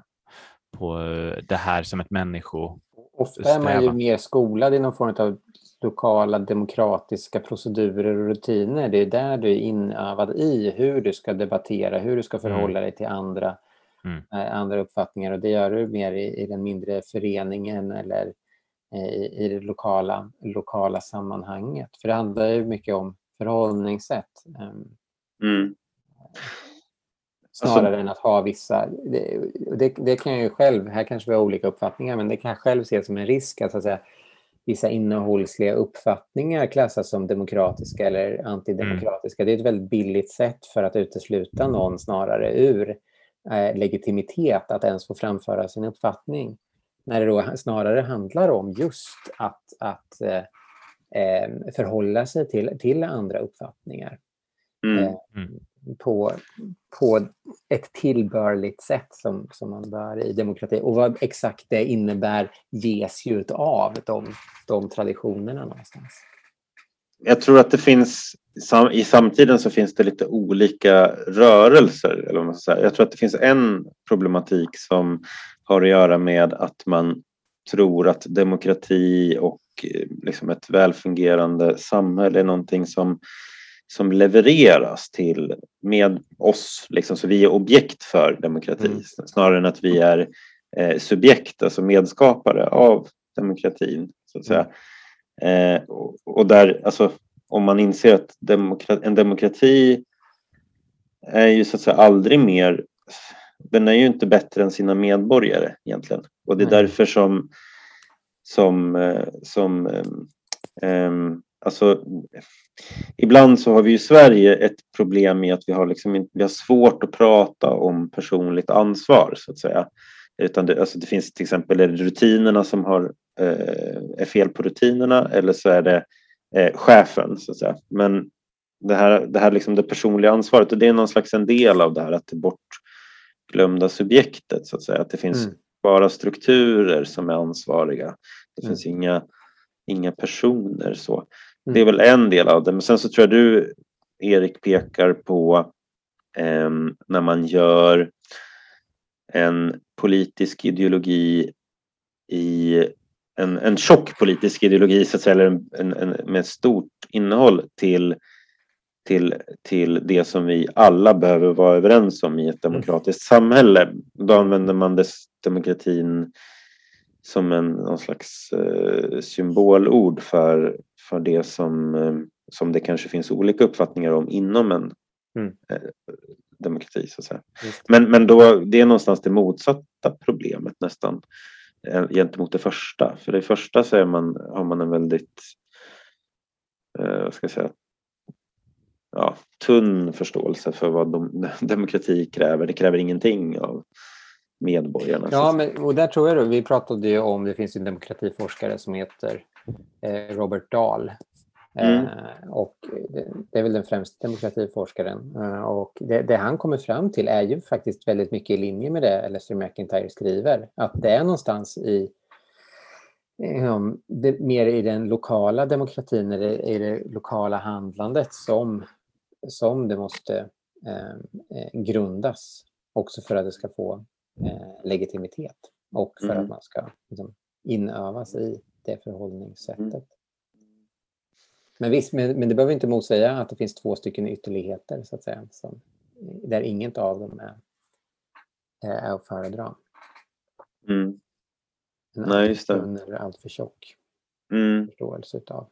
på det här som ett människo. Ofta är man ju mer skolad i någon form av lokala demokratiska procedurer och rutiner. Det är där du är inövad i hur du ska debattera, hur du ska mm. förhålla dig till andra, mm. äh, andra uppfattningar. Och det gör du mer i, i den mindre föreningen eller eh, i, i det lokala, lokala sammanhanget. För det handlar ju mycket om förhållningssätt. Ehm, mm. Snarare alltså, än att ha vissa... Det, det, det, kan jag ju själv, här kanske vi har olika uppfattningar, men det kan jag själv se som en risk att, så att säga, vissa innehållsliga uppfattningar klassas som demokratiska eller antidemokratiska. Mm. Det är ett väldigt billigt sätt för att utesluta någon snarare ur eh, legitimitet att ens få framföra sin uppfattning. När det då snarare handlar om just att, att eh, eh förhålla sig till, till andra uppfattningar. Mm. Eh, mm på, på ett tillbörligt sätt som, som man bör i demokrati. Och vad exakt det innebär ges ju av de, de traditionerna någonstans. Jag tror att det finns i samtiden så finns det lite olika rörelser. Eller man ska säga. Jag tror att det finns en problematik som har att göra med att man tror att demokrati och eh, liksom ett välfungerande samhälle är någonting som som levereras till med oss, liksom, så vi är objekt för demokrati mm. snarare än att vi är eh, subjekt, alltså medskapare av demokratin. Så att säga. Eh, och, och, där, alltså, om man inser att demokrati, en demokrati är ju så att säga aldrig mer, den är ju inte bättre än sina medborgare egentligen. Och det är mm. därför som, som, eh, som um, alltså, ibland så har vi i Sverige ett problem i att vi har, liksom, vi har svårt att prata om personligt ansvar så att säga. Utan det, alltså det finns till exempel rutinerna som har, eh, är fel på rutinerna eller så är det eh, chefen så att säga. Men det här, det här liksom det personliga ansvaret och det är någon slags en del av det här att det bortglömda subjektet så att säga. Att det finns mm. bara strukturer som är ansvariga. Det mm. finns inga, inga personer så. Det är väl en del av det. Men sen så tror jag du, Erik, pekar på eh, när man gör en politisk ideologi i en, en tjock politisk ideologi så att säga, eller en, en, en, med stort innehåll till, till, till det som vi alla behöver vara överens om i ett mm. demokratiskt samhälle. Då använder man dess demokratin som en någon slags eh, symbolord för, för det som, eh, som det kanske finns olika uppfattningar om inom en mm. eh, demokrati. Så att säga. Men, men då, det är någonstans det motsatta problemet nästan Eh, gentemot det första. För det första så är man, har man en väldigt eh, vad ska jag säga, ja, tunn förståelse för vad de, demokrati kräver. Det kräver ingenting av medborgarna. Ja, men, och där tror jag då, vi pratade ju om, det finns en demokratiforskare som heter eh, Robert Dahl. Mm. Eh, och det, det, är väl den främsta demokratiforskaren. Eh, och det, det, han kommer fram till är ju faktiskt väldigt mycket i linje med det Lester McIntyre skriver. Att det är någonstans i um, det, mer i den lokala demokratin, i det lokala handlandet som, som det måste eh, grundas. Också för att det ska få eh, legitimitet och för mm. att man ska liksom, inövas i det förhållningssättet. Mm. Men visst, men, men, det behöver inte motsäga att det finns två stycken ytterligheter så att säga, som, där inget av dem är, är att föredra. Mm. En Nej, just det. eller alltför tjock mm. förståelse utav.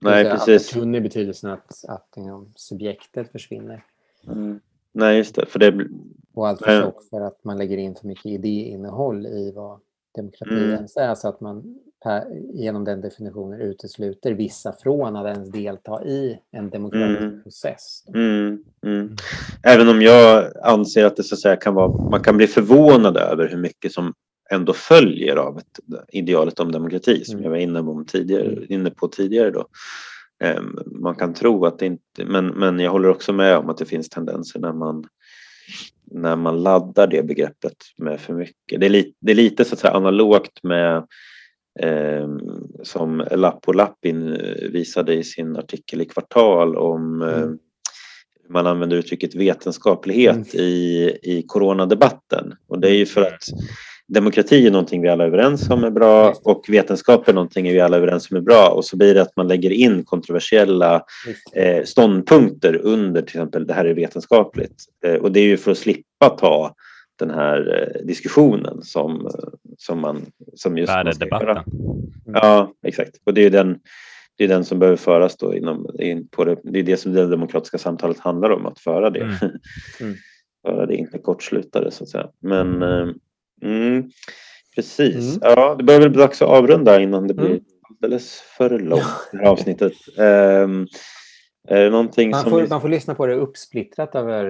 Nej, precis. Tunn i betydelsen att, att liksom, subjektet försvinner. Mm. Nej, just det. För det... Och allt för tjock för att man lägger in för mycket idéinnehåll i vad demokrati mm. ens är. Så att man per, genom den definitionen utesluter vissa från att ens delta i en demokratisk mm. process. Mm. Mm. Även om jag anser att det så att säga, kan vara, man kan bli förvånad över hur mycket som ändå följer av ett, idealet om demokrati som mm. jag var inne, om tidigare, mm. inne på tidigare. Då. Ehm, man kan tro att det inte, men, men jag håller också med om att det finns tendenser när man, när man laddar det begreppet med för mycket. Det är, li, det är lite så att säga analogt med eh, som Lappo Lappin visade i sin artikel i Kvartal om mm. hur man använder uttrycket vetenskaplighet Mm. i, i coronadebatten. Och det är ju för att demokrati är någonting vi alla är överens om är bra och vetenskap är någonting vi alla är överens om är bra. Och så blir det att man lägger in kontroversiella eh, ståndpunkter under till exempel det här är vetenskapligt. Eh, och det är ju för att slippa ta den här eh, diskussionen som, som man som just man ska göra. Värdedebatten. Ja, exakt. Och det är den, det är den som behöver föras då inom, in på det. Det är det som det demokratiska samtalet handlar om, att föra det. Mm. Mm. föra det, inte kortslutare så att säga. Men eh, mm, precis. Mm. Ja, det börjar väl bli dags att avrunda innan det blir Mm. alldeles för långt det här avsnittet. Um, någonting Man som... får, vi- man får lyssna på det uppsplittrat över,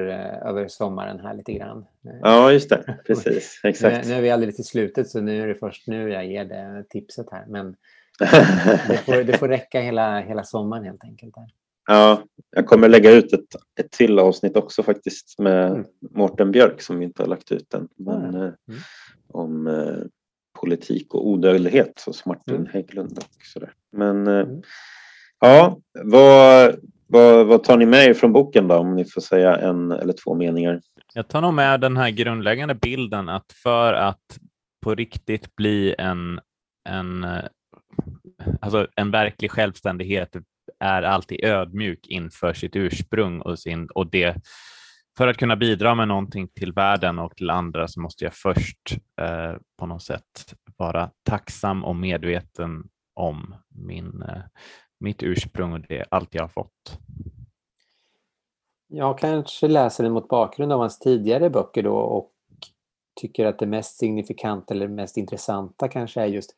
över sommaren här lite grann. Ja, just det. Precis. Nu, Exakt. nu är vi alldeles i slutet så nu är det först nu jag ger det tipset här. Men det får, det får räcka hela, hela sommaren helt enkelt. Här. Ja, jag kommer lägga ut ett, ett till avsnitt också faktiskt med Mm. Mårten Björk som vi inte har lagt ut än. Men, Mm. eh, Om eh, politik och odödlighet hos Martin Mm. Hägglund och sådär. Men eh, Mm ja, vad, vad, vad tar ni med er från boken då? Om ni får säga en eller två meningar. Jag tar nog med den här grundläggande bilden att för att på riktigt bli en, en, eh, alltså en verklig självständighet är alltid ödmjuk inför sitt ursprung och, sin, och det. För att kunna bidra med någonting till världen och till andra så måste jag först eh, på något sätt vara tacksam och medveten om min, eh, mitt ursprung och det, allt jag har fått. Jag kanske läser den mot bakgrund av hans tidigare böcker då och tycker att det mest signifikanta eller mest intressanta kanske är just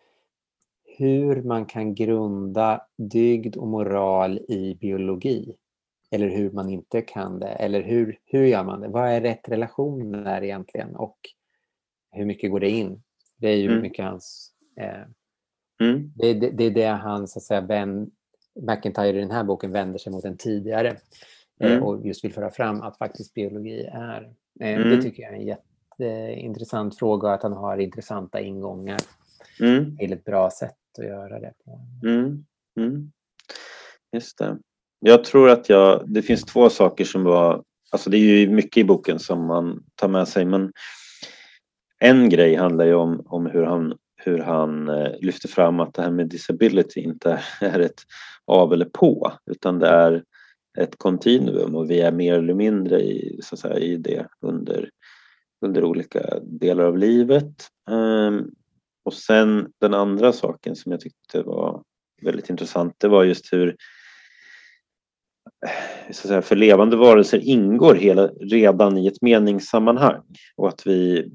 hur man kan grunda dygd och moral i biologi. Eller hur man inte kan det. Eller hur, hur gör man det? Vad är rätt relation där egentligen? Och hur mycket går det in? Det är ju Mm. mycket hans... Eh, Mm. det, är det, det är det han, så att säga, vän, McIntyre i den här boken vänder sig mot en tidigare eh, Mm. och just vill föra fram att faktiskt biologi är. Eh, Mm. Det tycker jag är en jätteintressant fråga och att han har intressanta ingångar Mm. till ett bra sätt att göra det på. Mm. Mm. Just det. Jag tror att jag, det finns två saker som var, alltså det är ju mycket i boken som man tar med sig men en grej handlar ju om, om hur han, hur han eh, lyfter fram att det här med disability inte är ett av eller på utan det är ett kontinuum och vi är mer eller mindre i, så att säga, i det under, under olika delar av livet. Ehm, och sen den andra saken som jag tyckte var väldigt intressant det var just hur så säga, för levande varelser ingår hela, redan i ett meningssammanhang. Och att vi,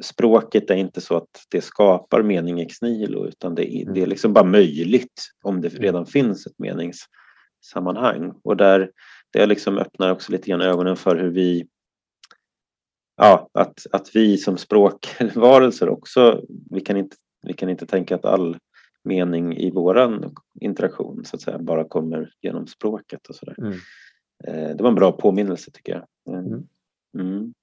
språket är inte så att det skapar mening ex nihilo utan det, är- det är liksom bara möjligt om det redan finns ett meningssammanhang. Och där det liksom öppnar också lite grann ögonen för hur vi ja, att, att vi som språkvarelser också, vi kan, inte, vi kan inte tänka att all mening i våran interaktion så att säga bara kommer genom språket och sådär. Mm. Eh, Det var en bra påminnelse tycker jag. Mm. Mm. Mm.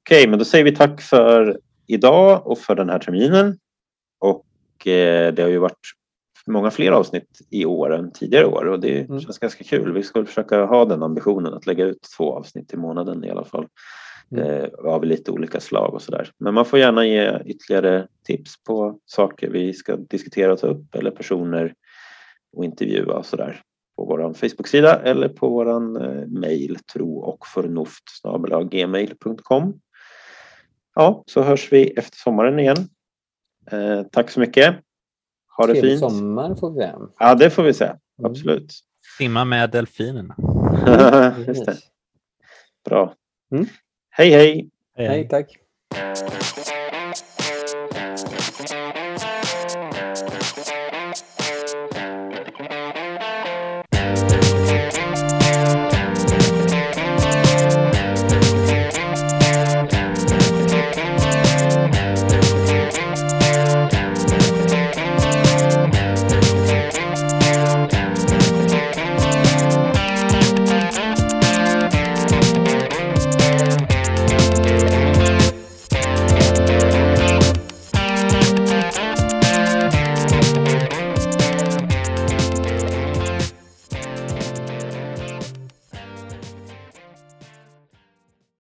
Okej, men då säger vi tack för idag och för den här terminen. Och eh, det har ju varit många fler avsnitt i år än tidigare år och det Mm. känns ganska kul. Vi ska försöka ha den ambitionen att lägga ut två avsnitt i månaden i alla fall. Mm. Eh, av lite olika slag och sådär. Men man får gärna ge ytterligare tips på saker vi ska diskutera och ta upp eller personer och intervjua och sådär på vår Facebook-sida eller på vår eh, mejl tro och förnuft gmail.com. Ja, så hörs vi efter sommaren igen. Eh, tack så mycket. Ha det Trevlig fint. sommar får vi säga. Ja, det får vi säga. Mm. Absolut. Simma med delfinerna. Just det. Bra. Mm. Hej, hej. Hej, tack.